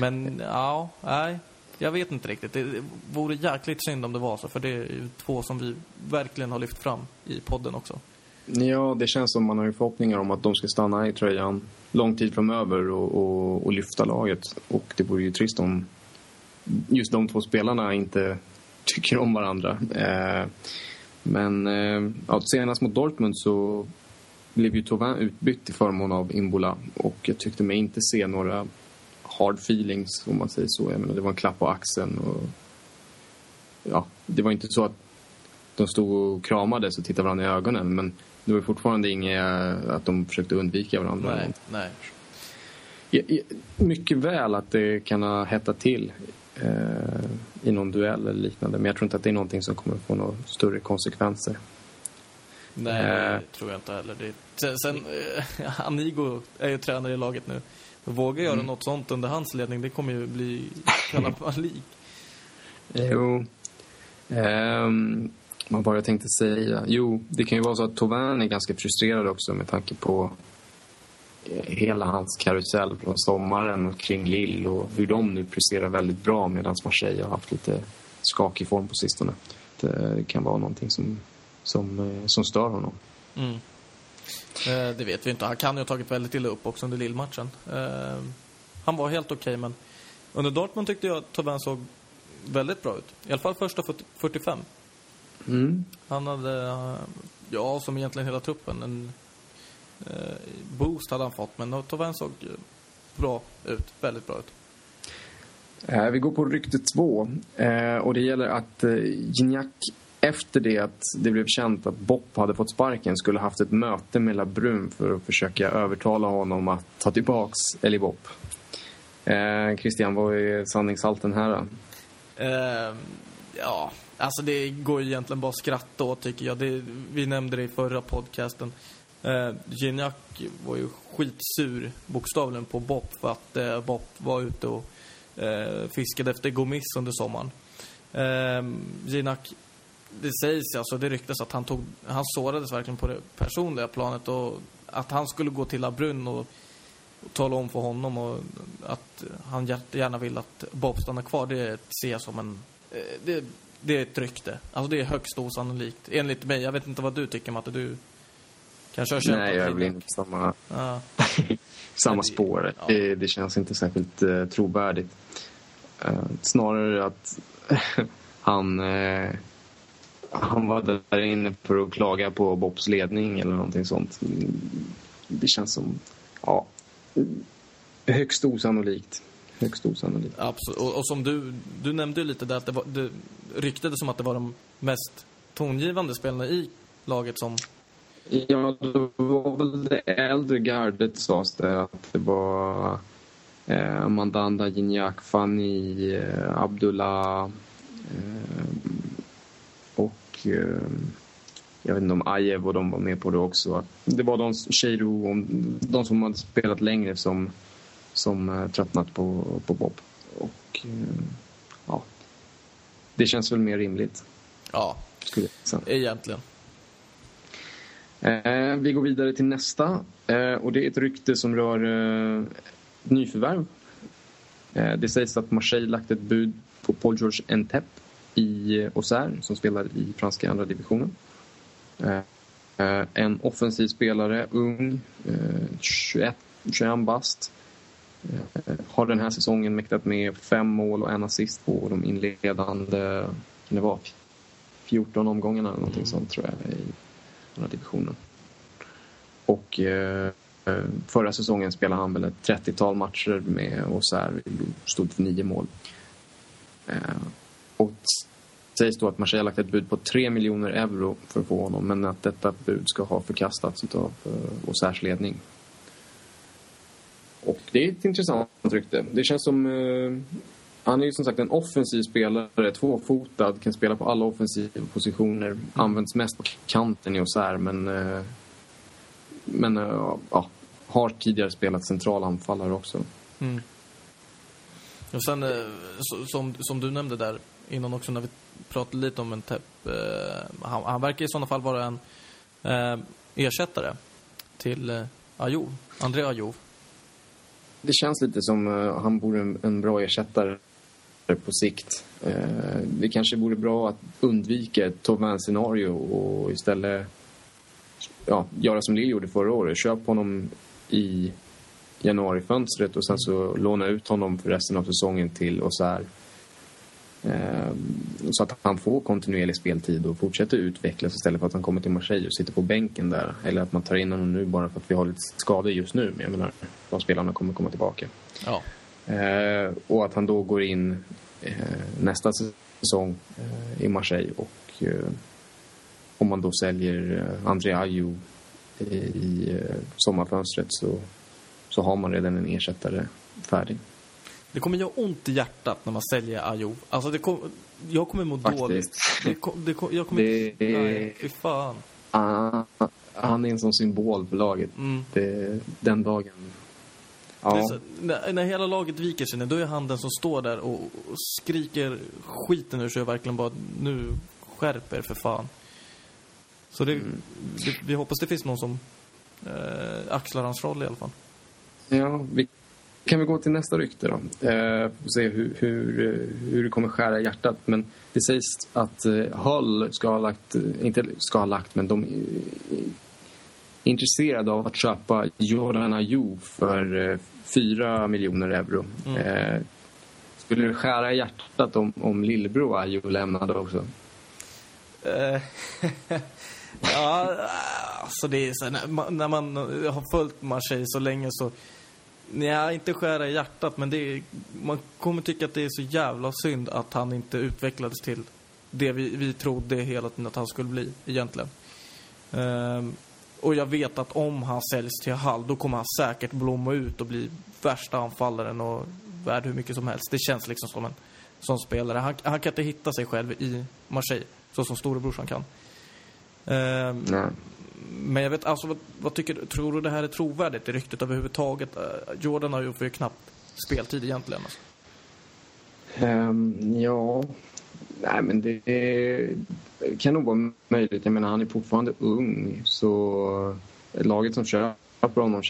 Speaker 3: Men ja, nej. Jag vet inte riktigt. Det vore jäkligt synd om det var så, för det är ju två som vi verkligen har lyft fram i podden också.
Speaker 4: Ja, det känns som man har ju förhoppningar om att de ska stanna i tröjan lång tid framöver och, och, och lyfta laget. Och det vore ju trist om just de två spelarna inte tycker om varandra. Eh, men eh, ja, senast mot Dortmund så blev ju Tauvin utbytt till förmån av Imbola och jag tyckte mig inte se några hard feelings om man säger så. Jag menar, det var en klapp på axeln och ja, det var inte så att de stod och kramades och tittade varandra i ögonen men det var fortfarande inget att de försökte undvika varandra.
Speaker 3: Nej, nej.
Speaker 4: Mycket väl att det kan ha hettat till eh, i någon duell eller liknande men jag tror inte att det är någonting som kommer få några större konsekvenser.
Speaker 3: Nej,
Speaker 4: Eh.
Speaker 3: det tror jag inte heller. Det, sen, eh, Amigo är ju tränare i laget nu. Våga göra
Speaker 4: Mm.
Speaker 3: något sånt under hans ledning, det kommer ju bli kalabalik.
Speaker 4: Jo. Ehm, vad var jag tänkte säga? Jo, det kan ju vara så att Tauvin är ganska frustrerad också med tanke på eh, hela hans karusell från sommaren och kring Lill och hur de nu presterar väldigt bra medan Marseille har haft lite skakig form på sistone. Det kan vara någonting som, som, eh, som stör honom.
Speaker 3: Mm. Eh, det vet vi inte. Han kan ju ha tagit väldigt illa upp också under Lillmatchen. Eh, han var helt okej, men under Dortmund tyckte jag att Tauvin såg väldigt bra ut. I alla fall första 40 45.
Speaker 4: Mm.
Speaker 3: Han hade, ja, som egentligen hela truppen, en eh, boost hade han fått. Men Tauvin såg eh, bra ut. Väldigt bra ut.
Speaker 4: Eh, Vi går på rykte två. Eh, och det gäller att eh, Gignac efter det att det blev känt att Bopp hade fått sparken skulle haft ett möte med Labrun för att försöka övertala honom att ta tillbaks Eli Bopp. Eh, Christian, vad är sanningshalten här då?
Speaker 3: Eh, ja, alltså det går ju egentligen bara att skratta åt tycker jag. Det, vi nämnde det i förra podcasten. Eh, Gignac var ju skitsur bokstavligen på Bopp för att eh, Bopp var ute och eh, fiskade efter Gomis under sommaren. Eh, Gignac, det sägs alltså, det ryktas att han tog, han sårades verkligen på det personliga planet och att han skulle gå till Labrun och och tala om för honom och att han gärna vill att Bob stannar kvar, det ser jag som en... eh, Det, det är ett rykte. Alltså det är högst osannolikt. Enligt mig. Jag vet inte vad du tycker, Matte. Du kanske har känt
Speaker 4: Nej, jag är väl inne på samma,
Speaker 3: Ja.
Speaker 4: samma spår.
Speaker 3: ja.
Speaker 4: Det, det känns inte särskilt eh, trovärdigt. Eh, snarare att han, eh, han var där inne för att klaga på Bobs ledning eller någonting sånt. Det känns som, ja, högst osannolikt. Högst osannolikt.
Speaker 3: Absolut. Och, och som du, du nämnde lite där att det, var, det ryktades som att det var de mest tongivande spelarna i laget som...
Speaker 4: Ja, det var väl det äldre gardet sades det att det var eh, Mandanda, Gignac, Fanny, eh, Abdullah eh, jag vet inte om Ajev och de var med på det också. Det var de, och de som hade spelat längre som, som eh, tröttnat på, på Bob. Och eh, ja, det känns väl mer rimligt.
Speaker 3: Ja, egentligen.
Speaker 4: Eh, vi går vidare till nästa. Eh, och Det är ett rykte som rör eh, nyförvärv. Eh, det sägs att Marseille lagt ett bud på Paul George Entep i Auxerre som spelar i franska andra divisionen. Eh, eh, en offensiv spelare, ung, eh, 21, 21 bast. Har den här säsongen mäktat med fem mål och en assist på de inledande kan det vara, 14 omgångarna eller någonting sånt tror jag i andra divisionen. Och förra säsongen spelade han väl ett 30-tal matcher med Auxerre och stod för nio mål. Och sägs då att Marseille har lagt ett bud på 3 miljoner euro för att få honom men att detta bud ska ha förkastats av uh, eh, Auxerres ledning. Och det är ett intressant rykte. Det känns som... Uh, han är ju som sagt en offensiv spelare, tvåfotad, kan spela på alla offensiva positioner. Används mest på kanten i Auxerre men... Uh, men uh, ja, har tidigare spelat central anfallare också.
Speaker 3: Mm. Och sen, som, som du nämnde där innan också när vi pratade lite om en Tepp. Eh, han, han, verkar i sådana fall vara en eh, ersättare till eh, Ajo, André Ajov.
Speaker 4: Det känns lite som eh, han vore en, en bra ersättare på sikt. Eh, det kanske vore bra att undvika ett Tauvin-scenario och istället ja, göra som Lill gjorde förra året. Köp honom i januarifönstret och sen så låna ut honom för resten av säsongen till Auxerre. Ehm, så att han får kontinuerlig speltid och fortsätter utvecklas istället för att han kommer till Marseille och sitter på bänken där. Eller att man tar in honom nu bara för att vi har lite skador just nu. Men jag menar, de spelarna kommer komma tillbaka.
Speaker 3: Ja.
Speaker 4: Ehm, och att han då går in eh, nästa säsong eh, i Marseille och eh, om man då säljer André Ayew i sommarfönstret så, så har man redan en ersättare färdig.
Speaker 3: Det kommer göra ont i hjärtat när man säljer Ayo. Alltså det kom, jag kommer må Faktiskt. dåligt. Det, kom, det kom, jag kommer det, inte... Nej, fy fan.
Speaker 4: Uh, han är en sån symbol för laget. Mm. Det, den dagen.
Speaker 3: Ja. Så, när, när, hela laget viker sig, då är han den som står där och, och skriker skiten ur sig och verkligen bara nu skärper för fan. Så det, mm. det, vi hoppas det finns någon som eh, axlar hans roll i alla fall.
Speaker 4: Ja, vi kan vi gå till nästa rykte då. Eh, och se hur, hur, hur det kommer skära i hjärtat. Men det sägs att eh, Hull ska ha lagt, inte ska ha lagt, men de är intresserade av att köpa Jordan Ayew för eh, 4 miljoner euro. Mm. Eh, skulle det skära i hjärtat om, om lillebror Ayew lämnade också?
Speaker 3: Eh, ja, alltså det är så, när, när man har följt Marseille så länge så Nej, inte skära i hjärtat, men det är, man kommer tycka att det är så jävla synd att han inte utvecklades till det vi, vi trodde hela tiden att han skulle bli, egentligen. Ehm, och jag vet att om han säljs till Hall, då kommer han säkert blomma ut och bli värsta anfallaren och värd hur mycket som helst. Det känns liksom som en sån spelare. Han, han kan inte hitta sig själv i Marseille, så som storebrorsan kan. Um, men jag vet, alltså vad, vad, tycker? Tror du det här är trovärdigt, det ryktet överhuvudtaget? Eh, Jordan har ju för knappt speltid egentligen. Alltså.
Speaker 4: Um, ja, nej men det, det kan nog vara möjligt. Jag menar, han är fortfarande ung så laget som köper honom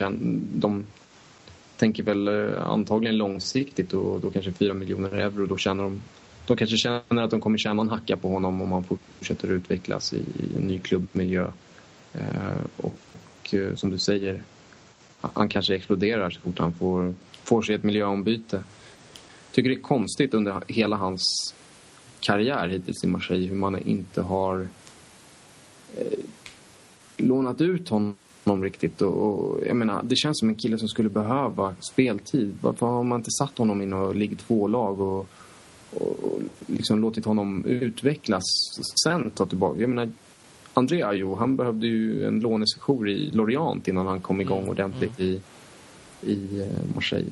Speaker 4: de tänker väl eh, antagligen långsiktigt och då kanske 4 miljoner euro. Då tjänar de, de kanske känner att de kommer tjäna en hacka på honom om han fortsätter utvecklas i, i en ny klubbmiljö. Eh, och eh, som du säger, han kanske exploderar så fort han får, får sig ett miljöombyte. tycker det är konstigt under hela hans karriär hittills i Marseille hur man inte har eh, lånat ut honom riktigt. Och, och, jag menar, det känns som en kille som skulle behöva speltid. Varför har man inte satt honom i något ligg två-lag och, och, liksom låtit honom utvecklas sen ta tillbaka? Jag menar, André Ayew, han behövde ju en lånesejour i Lorient innan han kom igång mm. ordentligt mm. i, i eh, Marseille.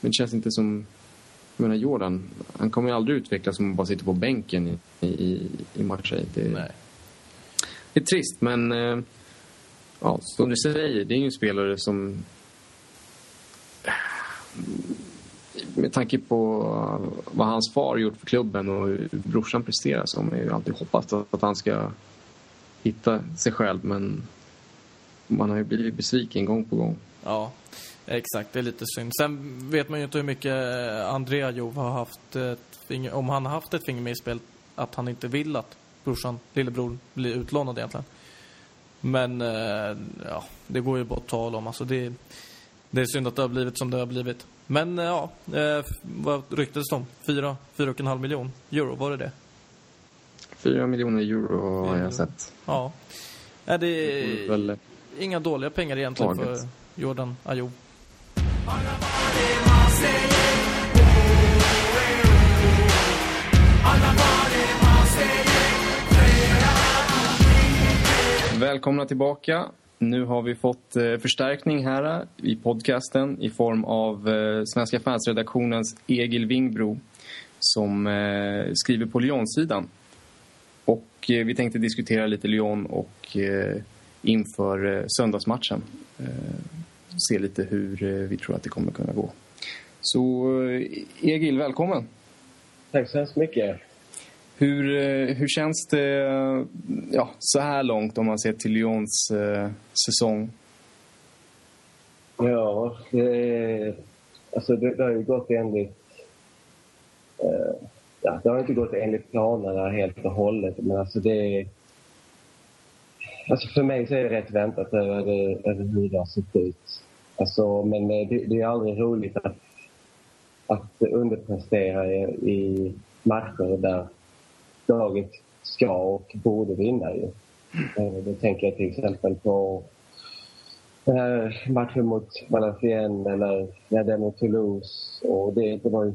Speaker 4: Men det känns inte som... Jag menar Jordan, han kommer ju aldrig utvecklas om han bara sitter på bänken i, i, i Marseille. Det,
Speaker 3: Nej.
Speaker 4: det är trist, men... Eh, ja, som du säger, det är ju en spelare som... Med tanke på vad hans far gjort för klubben och hur brorsan presterar så har man ju alltid hoppats att han ska hitta sig själv men man har ju blivit besviken gång på gång.
Speaker 3: Ja, exakt. Det är lite synd. Sen vet man ju inte hur mycket eh, Andrea Jov har haft finger, om han har haft ett finger med i spel att han inte vill att brorsan, lillebror, blir utlånad egentligen. Men eh, ja, det går ju bara att tala om. Alltså det, det är synd att det har blivit som det har blivit. Men eh, ja, vad ryktades det om? Fyra, fyra och en halv miljon euro, var det det?
Speaker 4: 4 miljoner euro har jag sett.
Speaker 3: Ja. Är det är väl... inga dåliga pengar egentligen för, Jordan Ayew.
Speaker 4: Välkomna tillbaka. Nu har vi fått eh, förstärkning här i podcasten i form av eh, Svenska fansredaktionens Egil Wingbro som eh, skriver på Lyon-sidan. Och vi tänkte diskutera lite Lyon och inför söndagsmatchen se lite hur vi tror att det kommer kunna gå. Så Egil, välkommen!
Speaker 5: Tack så hemskt mycket.
Speaker 4: Hur, hur känns det ja, så här långt om man ser till Lyons eh, säsong?
Speaker 5: Ja, det, alltså det, det har ju gått enligt... Eh, ja, det har inte gått enligt planerna helt och hållet, men alltså det... Alltså för mig så är det rätt väntat över, över hur det har sett ut. Alltså, men det, det är aldrig roligt att, att underprestera i, i matcher där laget ska och borde vinna ju. Eh, då tänker jag till exempel på eh, matchen mot Valenciennes eller ja, den mot Toulouse. Och det, det var ju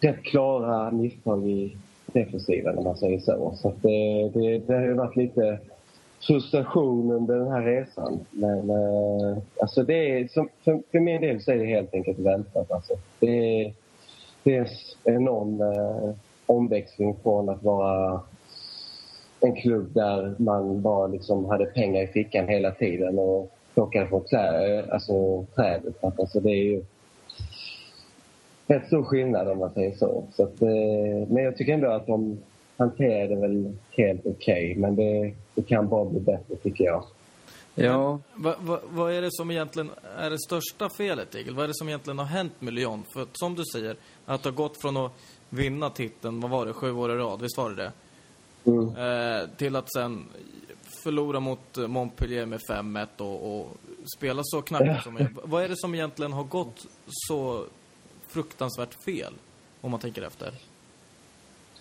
Speaker 5: rätt klara misstag i defensiven om man säger så. Så det, det, det har ju varit lite frustration under den här resan. Men eh, alltså det är, som, för, för min del så är det helt enkelt väntat. Alltså. Det, det är en enorm eh, omväxling från att vara en klubb där man bara liksom hade pengar i fickan hela tiden och plockade från trä, eh, alltså, trädet. Alltså, det är ju rätt stor skillnad om man säger så. så att, eh, men jag tycker ändå att de hanterar det väl helt okej. Okay, men det, det, kan bara bli bättre tycker jag.
Speaker 3: Ja. Vad va, va är det som egentligen är det största felet, Egil? Vad är det som egentligen har hänt med Lyon? För som du säger, att ha gått från att vinna titeln, vad var det, sju år i rad, visst var det det? Mm. Eh, till att sen förlora mot Montpellier med 5-1 och, och, spela så knappt som Vad är det som egentligen har gått så fruktansvärt fel, om man tänker efter?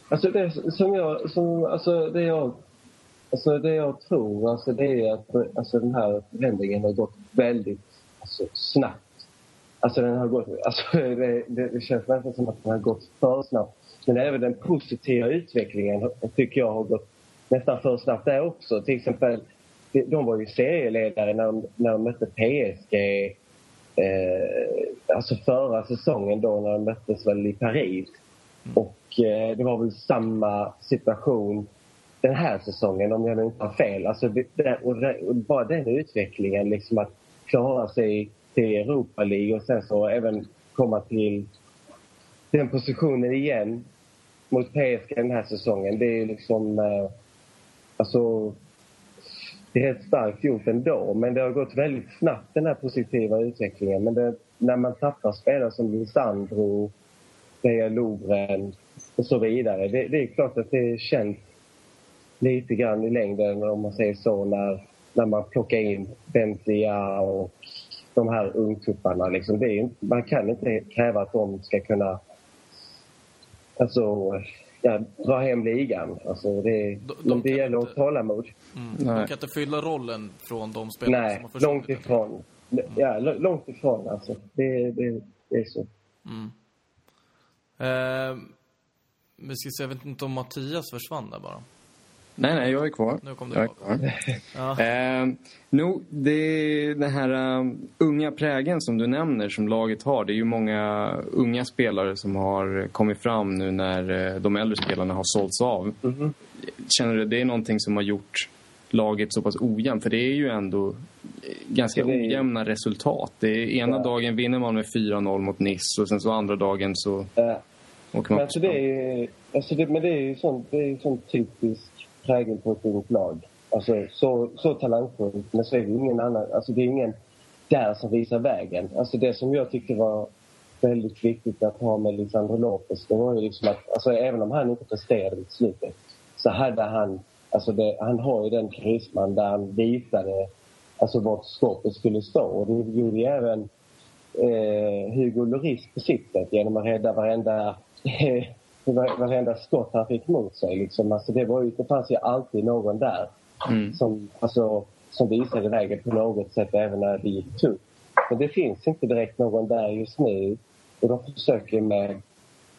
Speaker 5: Alltså det som jag, som, alltså det jag, alltså det jag tror, alltså det är att alltså den här förändringen har gått väldigt alltså, snabbt Alltså den har gått, alltså det, det, det känns nästan som att den har gått för snabbt. Men även den positiva utvecklingen tycker jag har gått nästan för snabbt där också. Till exempel, de var ju serieledare när de, när de mötte PSG eh, alltså förra säsongen då när de möttes väl i Paris. Mm. Och eh, det var väl samma situation den här säsongen om jag inte har fel. Alltså, det, och, och bara den utvecklingen liksom att klara sig till Europa League och sen så även komma till den positionen igen mot PSG den här säsongen. Det är liksom... Eh, alltså... Det är helt starkt gjort ändå, men det har gått väldigt snabbt den här positiva utvecklingen. Men det, när man tappar spelare som Lisandro, Deja Lovren och så vidare. Det, det, är klart att det känns lite grann i längden om man säger så när, när man plockar in Bentia och de här ungtupparna. Liksom, det är, man kan inte kräva att de ska kunna alltså, ja, dra hem ligan. Alltså, det, de, de det gäller att hålla mod.
Speaker 3: Mm. De kan inte fylla rollen från de spelarna
Speaker 5: Nej,
Speaker 3: som har
Speaker 5: försvunnit. långt ifrån. Mm. Ja, långt ifrån alltså. Det, det, det är så. Mm.
Speaker 3: Eh, men ska se, jag vet inte om Mattias försvann där bara.
Speaker 4: Nej, nej, jag är kvar.
Speaker 3: Nu kom
Speaker 4: du jag
Speaker 3: kvar.
Speaker 4: ja. eh, no, det är den här uh, unga prägen som du nämner som laget har. Det är ju många unga spelare som har kommit fram nu när uh, de äldre spelarna har sålts av. Mm -hmm. Känner du det är någonting som har gjort laget så pass ojämnt? För det är ju ändå ganska är... ojämna resultat. Det är, ena ja. dagen vinner man med 4-0 mot Nice och sen så andra dagen så ja.
Speaker 5: åker man men alltså det är, alltså det, Men det är ju sånt, det är sånt typiskt prägel på ett ungt lag. Alltså, så, så talangfullt. Men så är det ingen annan. Alltså, det är ingen där som visar vägen. Alltså, det som jag tyckte var väldigt viktigt att ha med Lisandro Lopez det var ju liksom att alltså, även om han inte presterade i slutet så hade han, alltså det, han har ju den karisman där han visade alltså vart skåpet skulle stå. Och det gjorde ju även eh, Hugo Lloris på sitt sätt genom att rädda varenda varenda skott han fick mot sig. Liksom. Alltså det, var ju, det fanns ju alltid någon där mm. som, alltså, som visade vägen på något sätt även när det gick tufft. Men det finns inte direkt någon där just nu. Och de försöker med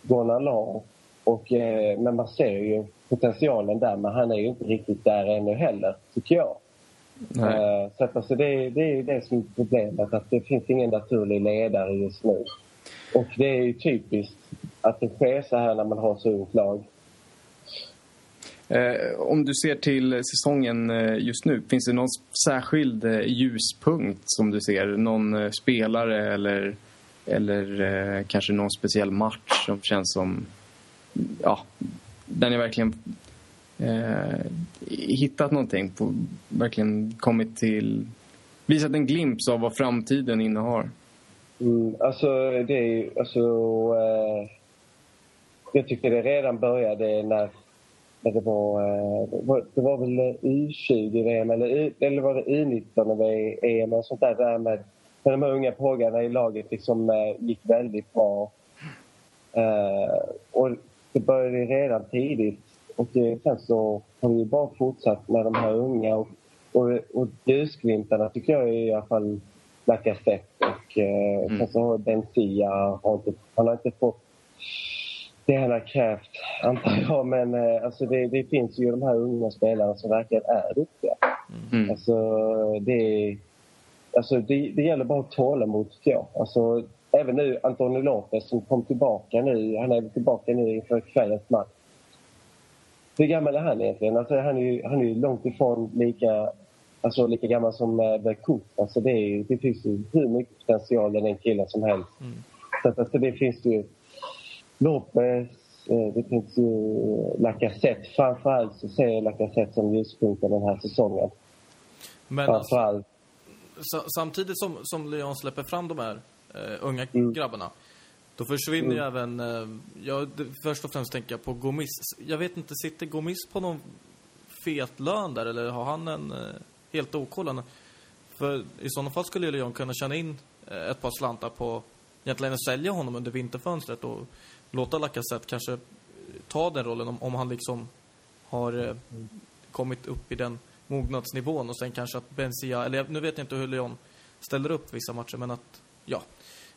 Speaker 5: Gonalon. Och, eh, men man ser ju potentialen där, men han är ju inte riktigt där ännu heller, tycker jag. Eh, så att, alltså, det, det är ju det som är problemet, att det finns ingen naturlig ledare just nu. Och det är ju typiskt att det sker så här när man har så ungt lag.
Speaker 4: Eh, om du ser till säsongen eh, just nu, finns det någon särskild eh, ljuspunkt som du ser? Någon eh, spelare eller, eller eh, kanske någon speciell match som känns som... Ja, där ni verkligen eh, hittat någonting, på, verkligen kommit till... Visat en glimt av vad framtiden innehar.
Speaker 5: Mm, alltså, det är ju... Alltså, eh, jag tycker det redan började när, när det var... Eh, det var- det var väl U20-VM eller, eller var det U19-EM och sånt där. där med, när de här unga pågarna i laget liksom, eh, gick väldigt bra. Eh, och det började redan tidigt. Och det, sen så har vi bara fortsatt med de här unga. Och, och, och ljusglimtarna tycker jag är i alla fall Lacazette och eh,
Speaker 4: Mm.
Speaker 5: sen så har har inte, han har inte fått det han har krävt, antar jag. Men eh, alltså det, det finns ju de här unga spelarna som verkligen är duktiga.
Speaker 4: Mm.
Speaker 5: Alltså, det, alltså det, det gäller bara tålamod, tycker jag. Alltså, även nu Antonio Lopez som kom tillbaka nu. Han är tillbaka nu inför kvällens match. Hur gammal är han egentligen? Alltså, han, är ju, han är ju långt ifrån lika, alltså, lika gammal som eh, Berkut. Alltså, det, är, det finns ju hur mycket potential i den killen som helst. Så att, alltså, det finns ju Lopez, eh, det finns ju Lacazette. Framförallt så ser jag Lacazette som ljuspunkten den här säsongen.
Speaker 3: Men
Speaker 5: Framförallt.
Speaker 3: sa- samtidigt som, som Leon släpper fram de här eh, unga
Speaker 5: Mm.
Speaker 3: grabbarna, då försvinner ju även... Eh, ja, först och främst tänker jag på Gomis. Jag vet inte, sitter Gomis på någon fet lön där eller har han en eh, helt OK lön? För i sådana fall skulle ju Leon kunna tjäna in eh, ett par slantar på egentligen sälja honom under vinterfönstret och låta Lacazette kanske ta den rollen om, om han liksom har eh, kommit upp i den mognadsnivån och sen kanske att Benzia, eller nu vet jag inte hur Leon ställer upp vissa matcher men att, ja.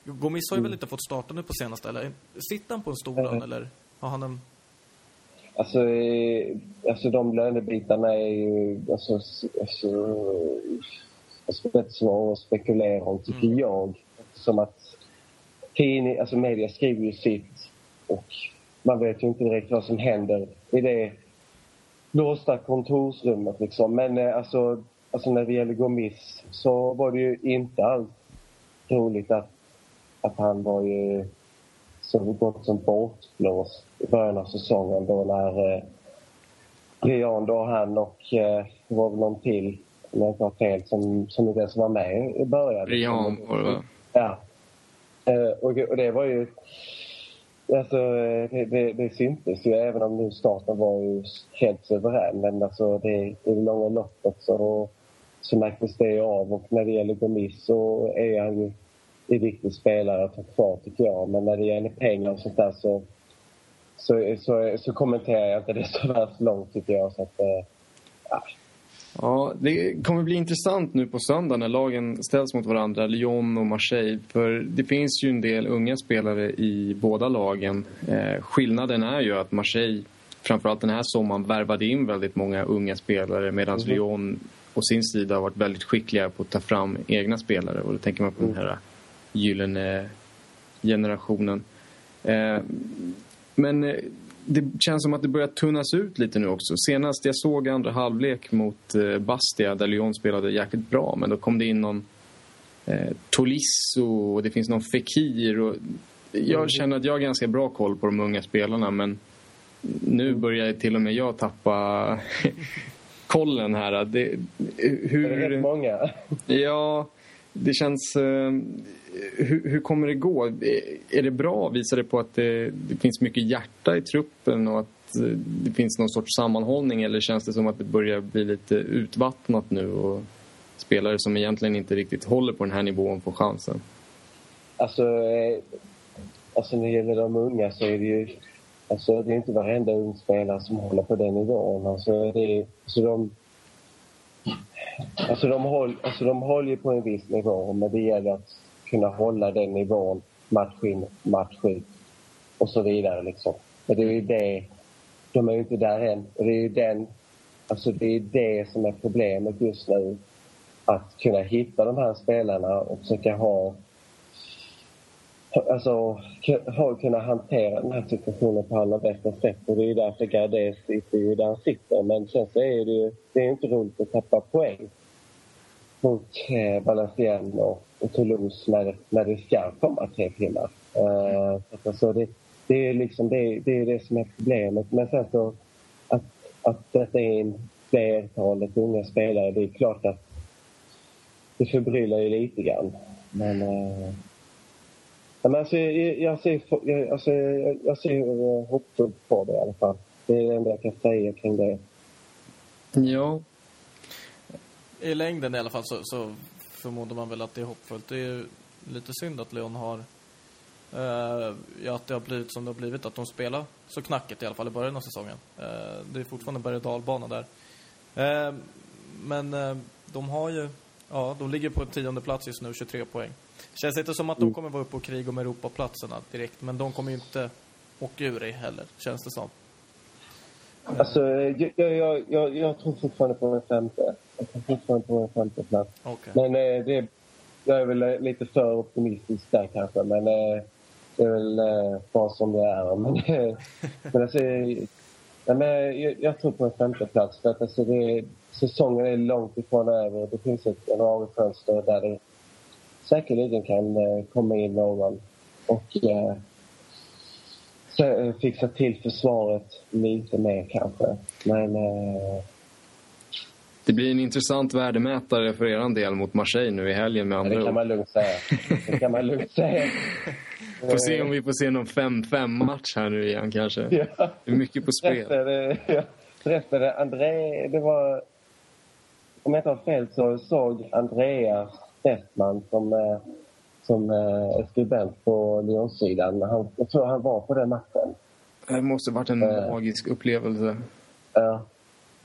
Speaker 3: Gomis har ju väl inte fått starta nu på senaste, eller sitter han på en stor lön
Speaker 5: Mm.
Speaker 3: eller har han en...
Speaker 5: Alltså, eh, alltså de lönebitarna är ju alltså, alltså, alltså rätt svåra att spekulera om, tycker jag. Som att tidning, alltså media skriver ju sitt och man vet ju inte direkt vad som händer i det låsta kontorsrummet. Liksom. Men eh, alltså, alltså när det gäller Gomis så var det ju inte alls roligt att, att han var ju så gott som bortblåst i början av säsongen då när eh, Leon då han och eh, det var väl någon till, om jag inte har fel, som, som inte ens var med i början.
Speaker 4: Rian var det va?
Speaker 5: Ja. Eh, och, och det var ju... Alltså, det, det, det syntes ju även om nu starten var ju helt suverän. Men alltså det, i det långa loppet så, så märktes det av. Och när det gäller Gomis så är han ju en viktig spelare att ha kvar tycker jag. Men när det gäller pengar och sånt där så, så, så, så kommenterar jag inte det så värst långt tycker jag. Så att, eh, ja.
Speaker 4: Ja, det kommer bli intressant nu på söndag när lagen ställs mot varandra, Lyon och Marseille. För det finns ju en del unga spelare i båda lagen. Eh, skillnaden är ju att Marseille, framförallt den här sommaren, värvade in väldigt många unga spelare medan Lyon å sin sida har varit väldigt skickliga på att ta fram egna spelare. Och då tänker man på den här gyllene generationen. Eh, men eh, det känns som att det börjar tunnas ut lite nu också. Senast jag såg andra halvlek mot eh, Bastia där Lyon spelade jäkligt bra men då kom det in någon eh, Tolisso och det finns någon Fekir. Och jag känner att jag har ganska bra koll på de unga spelarna men nu börjar till och med jag tappa kollen här. Det,
Speaker 5: Det är
Speaker 4: hur,
Speaker 5: rätt många.
Speaker 4: Ja, det känns... Eh, hur, hur kommer det gå? Är- det bra? Visar det på att det, det finns mycket hjärta i truppen och att eh, det finns någon sorts sammanhållning eller känns det som att det börjar bli lite utvattnat nu och spelare som egentligen inte riktigt håller på den här nivån får chansen?
Speaker 5: Alltså, eh, alltså när det gäller de unga så är det ju... Alltså det är inte varenda ung spelare som håller på den nivån. Alltså det alltså de, Alltså de, håll, alltså de håller ju på en viss nivå, men det gäller att kunna hålla den nivån match in, match ut och så vidare. Liksom. Men det är ju det, de är ju inte där än. Och det är ju den, alltså det är det som är problemet just nu. Att kunna hitta de här spelarna och försöka ha Alltså ha, kunna hantera den här situationen på allra bästa sätt. Och det är ju därför Gardet sitter där han sitter. Men sen så är det ju det är inte roligt att tappa poäng mot eh, Valenciennes och Toulouse när, när det ska komma tre timmar. Uh, alltså det, det, är liksom det, det, är det som är problemet. Men sen så att, att detta är en flertalet unga spelare, det är klart att det förbryllar ju lite grann. Men, uh, men alltså, jag, jag ser, jag, alltså, jag, jag ser hoppfullt på det i alla fall. Det är det enda jag kan säga kring det.
Speaker 4: Ja,
Speaker 3: i längden i alla fall så, så förmodar man väl att det är hoppfullt. Det är ju lite synd att Leon har... Uh, ja, att det har blivit som det har blivit. Att de spelar så knackigt i alla fall i början av säsongen. Uh, det är fortfarande berg och dalbana där. Uh, men de har ju... Ja, de ligger på en tionde plats just nu, 23 poäng. Känns inte som att de kommer vara uppe och kriga om Europaplatserna direkt. Men de kommer ju inte åka ur det heller, känns det som.
Speaker 5: Alltså, jag, jag, jag, jag tror fortfarande på en femte. Jag tror fortfarande på en femte plats.
Speaker 3: Okay.
Speaker 5: Men eh, det, jag är väl lite för optimistisk där kanske. Men eh, det är väl eh, bra som det är. Men, eh, men alltså, ja, men jag, jag, tror på en femte plats för att alltså, det, säsongen är långt ifrån över. Det finns ett januarifönster där det säkerligen kan eh, komma in någon. Och eh, Eh, fixa till försvaret lite mer kanske. Men... Eh...
Speaker 4: Det blir en intressant värdemätare för er del mot Marseille nu i helgen med andra
Speaker 5: Det kan man lugnt säga. Det kan man lugnt säga.
Speaker 4: Får se om vi får se någon 5-5 match här nu igen kanske. Ja. Det är mycket på spel.
Speaker 5: Träffade, ja, träffade André, det var... Om jag inte har fel så såg Andreas Westman som eh, som eh, skribent på Lyonsidan. Han, jag tror han var på den matchen.
Speaker 4: Det måste varit en eh, magisk upplevelse.
Speaker 5: Ja.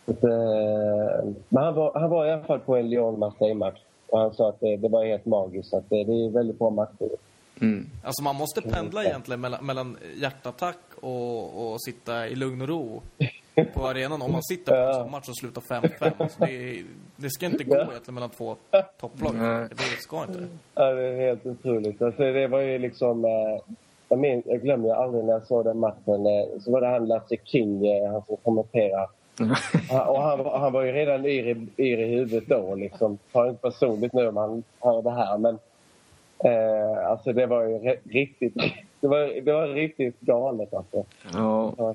Speaker 5: Eh, men han var, han var i alla fall på en Lyon-Marseille-match. Och han sa att det, det var helt magiskt. Så att det, det är väldigt bra matcher.
Speaker 3: Mm. Alltså man måste pendla egentligen mellan, mellan hjärtattack och, och sitta i lugn och ro på arenan om man sitter på en sån match som slutar 5-5. Alltså det, det ska inte gå egentligen mellan två topplag. Det ska inte.
Speaker 5: Ja, det är helt otroligt. Alltså det var ju liksom... Eh, jag, min, jag glömmer aldrig när jag såg den matchen. Eh, så var det han Lasse King, han som kommenterade. Och han, han var ju redan yr i, yr i huvudet då. Liksom. Ta inte personligt nu om han hör det här. Men eh, alltså det var ju riktigt... Det var, det var riktigt galet alltså.
Speaker 4: Ja.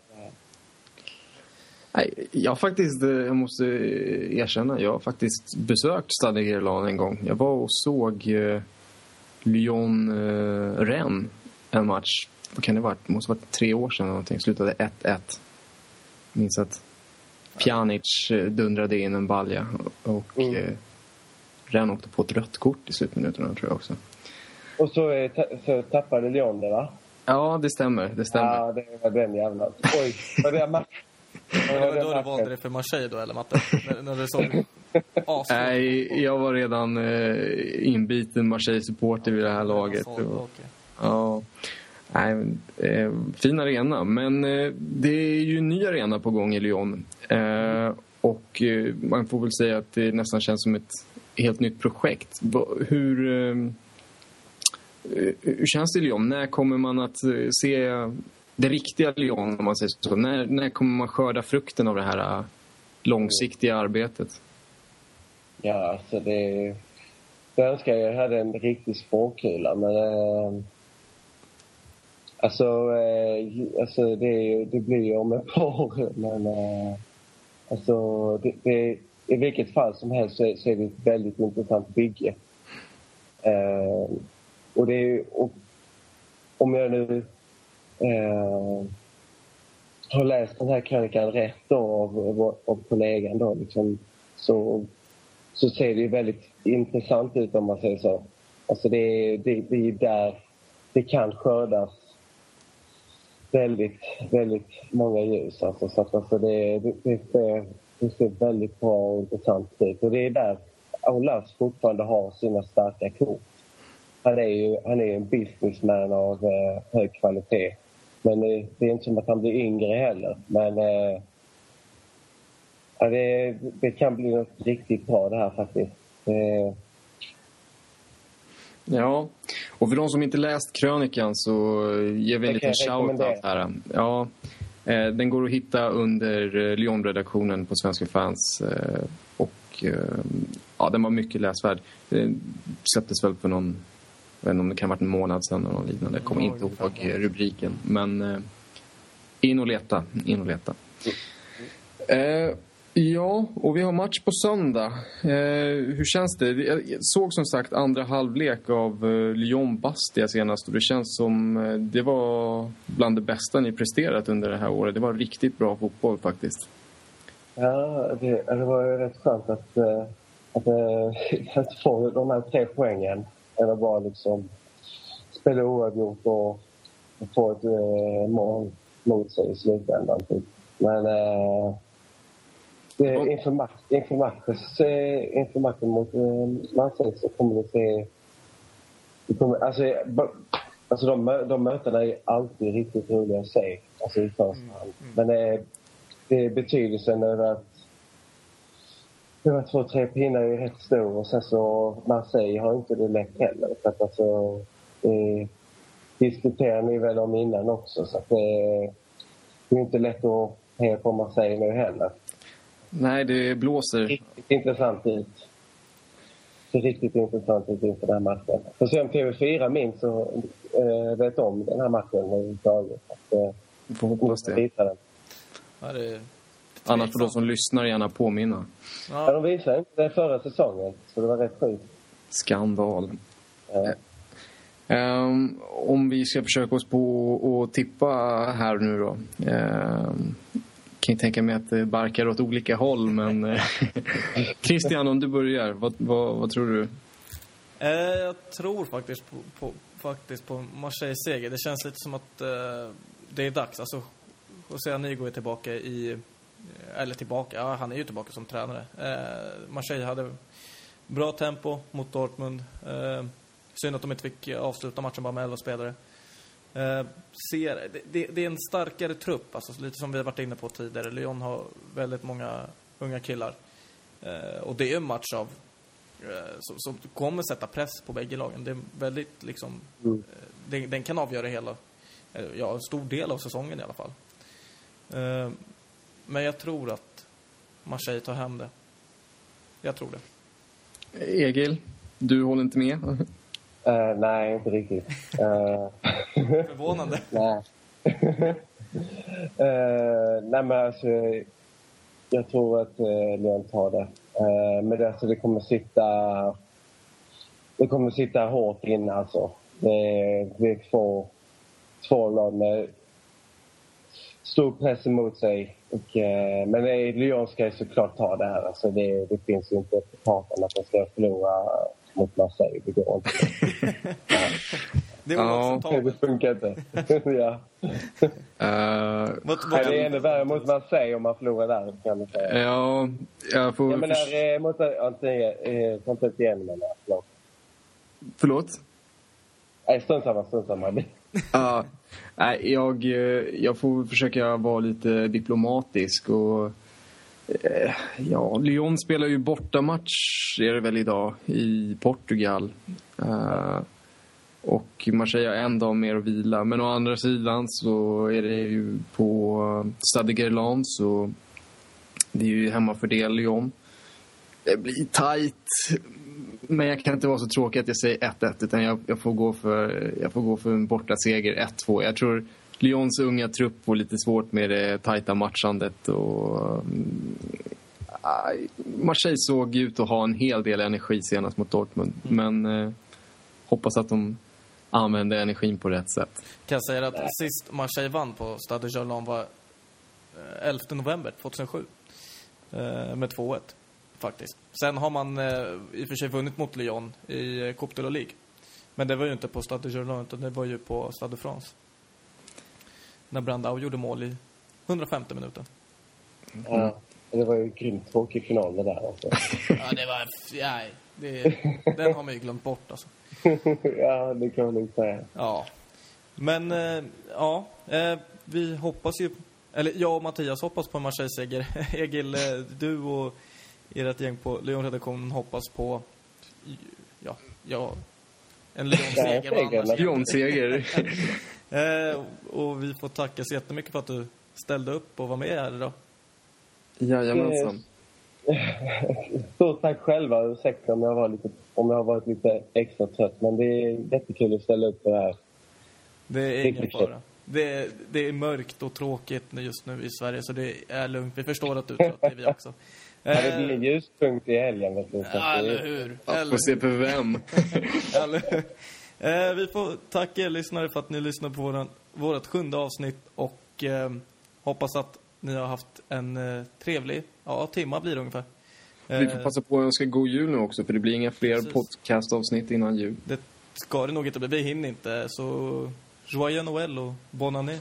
Speaker 4: Nej, jag faktiskt, eh, jag måste erkänna, jag har faktiskt besökt Stade Gerland en gång. Jag var och såg eh, Lyon-Rennes eh, en match. Vad kan det vara? Det måste ha varit tre år sedan någonting. Slutade 1-1. Minns att Pjanic eh, dundrade in en balja och mm. eh, Rennes åkte på ett rött kort i slutminuterna tror jag också.
Speaker 5: Och så, så tappade Lyon det va?
Speaker 4: Ja, det stämmer. Det stämmer.
Speaker 5: Ja, det var den jävla... Oj, var det match?
Speaker 3: det var då du valde det för Marseille då, eller Matte? när, när du såg
Speaker 4: Nej, jag var redan eh, inbiten Marseille-supporter vid det här laget. Så, okay. Ja. Nej, eh, fin arena, men eh, det är ju en ny arena på gång i Lyon. Eh, och eh, man får väl säga att det nästan känns som ett helt nytt projekt. Hur, eh, eh, hur känns det i Lyon? När kommer man att eh, se det riktiga Lyon, om man säger så. När, när kommer man skörda frukten av det här eh, långsiktiga arbetet?
Speaker 5: Ja, alltså det... Jag önskar jag hade en riktig spåkula, men... Alltså, eh, alltså det, det blir ju om ett par år, men... Eh, alltså, det, det, i vilket fall som helst så är, så är det ett väldigt intressant bygge. Eh, och det är, och, om jag nu eh, har läst den här krönikan rätt då av, av, av kollegan då liksom, så, så ser det ju väldigt intressant ut om man säger så. Alltså det, det, det är där det kan skördas väldigt, väldigt många ljus. Alltså, så att, alltså det, det, det, det ser väldigt bra och intressant ut. Och det är där Olas fortfarande har sina starka kort. Han är ju han är en businessman av eh, hög kvalitet. Men det, det är inte som att han blir yngre heller. Men eh, ja, det, det kan bli något riktigt bra det här faktiskt. Eh,
Speaker 4: Ja, och för de som inte läst krönikan så ger vi en liten shout-out här. Ja, eh, den går att hitta under eh, Lyon-redaktionen på Svenska fans. eh, Och eh, ja, den var mycket läsvärd. Det släpptes väl för någon, jag vet inte om det kan ha varit en månad sedan eller något liknande. Jag kommer inte ihåg eh, rubriken. Men eh, in och leta, in och leta. Eh, ja, och vi har match på söndag. Eh, hur känns det? Jag såg som sagt andra halvlek av eh, Lyon Bastia senast och det känns som eh, det var bland det bästa ni presterat under det här året. Det var riktigt bra fotboll faktiskt.
Speaker 5: Ja, det, det var ju rätt skönt att, eh, att, eh, att få de här tre poängen. Eller bara liksom spela oavgjort och, och få ett eh, mål mot sig i slutändan. Men eh, inför, match, inför, eh, inför matchen mot eh, Marseille så kommer det se... Det kommer, alltså, alltså de, de mötena är alltid riktigt roliga att se alltså i första hand. Men eh, det är betydelsen över att över två, tre pinnar är rätt stor och sen så Marseille har inte det lätt heller. Så att alltså, det diskuterar ni väl om innan också så att det, det är inte lätt att heja på Marseille nu heller.
Speaker 4: Nej, det blåser.
Speaker 5: Riktigt intressant ut. Det ser riktigt intressant ut inför den här matchen. Får se om TV4 minns och äh, vet om den här matchen överhuvudtaget. Äh,
Speaker 4: Vi får hoppas det.
Speaker 5: visa den.
Speaker 3: Ja, det
Speaker 4: Annars får de som lyssnar gärna påminna.
Speaker 5: Ja,
Speaker 3: Ja,
Speaker 5: de visade inte det förra säsongen, så det var rätt sjukt.
Speaker 4: Skandal.
Speaker 5: Eh,
Speaker 4: Ehm, om vi ska försöka oss på att tippa här nu då. Um, kan ju tänka mig att eh, det barkar åt olika håll, men... Eh, Christian, om du börjar, vad, vad, vad tror du?
Speaker 3: Eh, jag tror faktiskt på, på, faktiskt på Marseilles seger. Det känns lite som att eh, det är dags. Alltså, José Anigo är tillbaka i... Eller tillbaka, ja han är ju tillbaka som tränare. Eh, Marseille hade bra tempo mot Dortmund. Eh, synd att de inte fick avsluta matchen bara med 11 spelare. Eh, ser, det, det, det är en starkare trupp, alltså, lite som vi har varit inne på tidigare. Lyon har väldigt många unga killar. Eh, och det är en match av eh, som, som kommer sätta press på bägge lagen. Det är väldigt liksom...
Speaker 5: Mm.
Speaker 3: eh, Den, den kan avgöra hela... eh, Ja, en stor del av säsongen i alla fall. Eh, Men jag tror att Marseille tar hem det. Jag tror det.
Speaker 4: Egil, du håller inte med?
Speaker 5: eh, nej, inte riktigt. Eh,
Speaker 3: Förvånande.
Speaker 5: nej. Eh, nej, men alltså... Jag tror att uh, Lyon tar det. Eh, men det, alltså, det kommer sitta... Det kommer sitta hårt inne alltså. Det, det är två, två lag med stor press emot sig. Och, eh, men Lyon ska ju såklart ta det här. Alltså det, det finns ju inte på kartan att de ska förlora mot Marseille. Det går inte.
Speaker 3: Det var
Speaker 4: Ja.
Speaker 5: det funkar inte. ja.
Speaker 3: Vad,
Speaker 5: Nej,
Speaker 3: vad,
Speaker 5: det är ännu värre mot Marseille om man förlorar där kan man säga.
Speaker 4: ja, jag får...
Speaker 5: Jag menar eh, mot... igen menar jag. Förlåt.
Speaker 4: Förlåt?
Speaker 5: Nej, strunt samma, strunt samma.
Speaker 4: Ja, nej, jag, eh, jag får försöka vara lite diplomatisk. Och, Eh, ja, Lyon spelar ju bortamatch, är det väl idag, i Portugal. Eh, och Marseille har en dag mer att vila. Men å andra sidan så är det ju på eh, Stade Gerland så det är ju hemmafördel Lyon. Det blir tajt. Men jag kan inte vara så tråkig att jag säger 1-1 utan jag, jag, får gå för, jag får gå för en bortaseger, 1-2. Jag tror Lyons unga trupp får lite svårt med det tajta matchandet. Och, mm, Marseille såg ut att ha en hel del energi senast mot Dortmund. Men eh, hoppas att de använder energin på rätt sätt.
Speaker 3: kan jag säga att sist Marseille vann på Stade Gerland var eh, 11 november 2007. Eh, Med 2-1, faktiskt. Sen har man eh, i och för sig vunnit mot Lyon i eh, Coupe de la Ligue. Men det var ju inte på Stade Gerland, utan det var ju på Stade de France. När Brandao gjorde mål i 150 minuter.
Speaker 5: Ja. Det var ju en grymt tråkig final det där alltså.
Speaker 3: Ja, det var... Nej, det, den har man ju glömt bort alltså.
Speaker 5: ja, det kan man nog säga.
Speaker 3: Ja. Men, eh, ja. Eh, vi hoppas ju... Eller jag och Mattias hoppas på en Marseille-seger. Egil, eh, du och ert gäng på Lyon-redaktionen hoppas på... Ja, ja. En Lyon-seger.
Speaker 6: Lyon-seger.
Speaker 3: Eh, och vi får tacka så jättemycket för att du ställde upp och var med här idag.
Speaker 6: Jajamensan.
Speaker 5: Stort tack själva. Ursäkta om jag, var lite, om jag har varit lite extra trött. Men det är jättekul att ställa upp på det här.
Speaker 3: Det är ingen fara. Det, det är mörkt och tråkigt just nu i Sverige, så det är lugnt. Vi förstår att du är trött, det är vi också.
Speaker 5: Ja, det blir en ljuspunkt i helgen. Vet du, så
Speaker 3: Ja,
Speaker 5: att
Speaker 3: eller hur?
Speaker 6: Ja,
Speaker 3: Eller
Speaker 6: Får se på vem.
Speaker 3: Eller, eh, vi får tacka er lyssnare för att ni lyssnar på våran, vårat sjunde avsnitt och eh, hoppas att ni har haft en eh, trevlig, ja, timma blir det ungefär.
Speaker 6: Vi får
Speaker 3: Eh,
Speaker 6: passa på att önska god jul nu också för det blir inga fler
Speaker 3: Precis.
Speaker 6: podcastavsnitt innan jul.
Speaker 3: det ska det nog inte bli, vi hinner inte, så Joyeux Noël och Bonne année.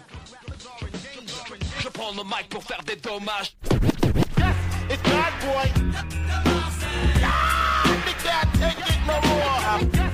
Speaker 1: Je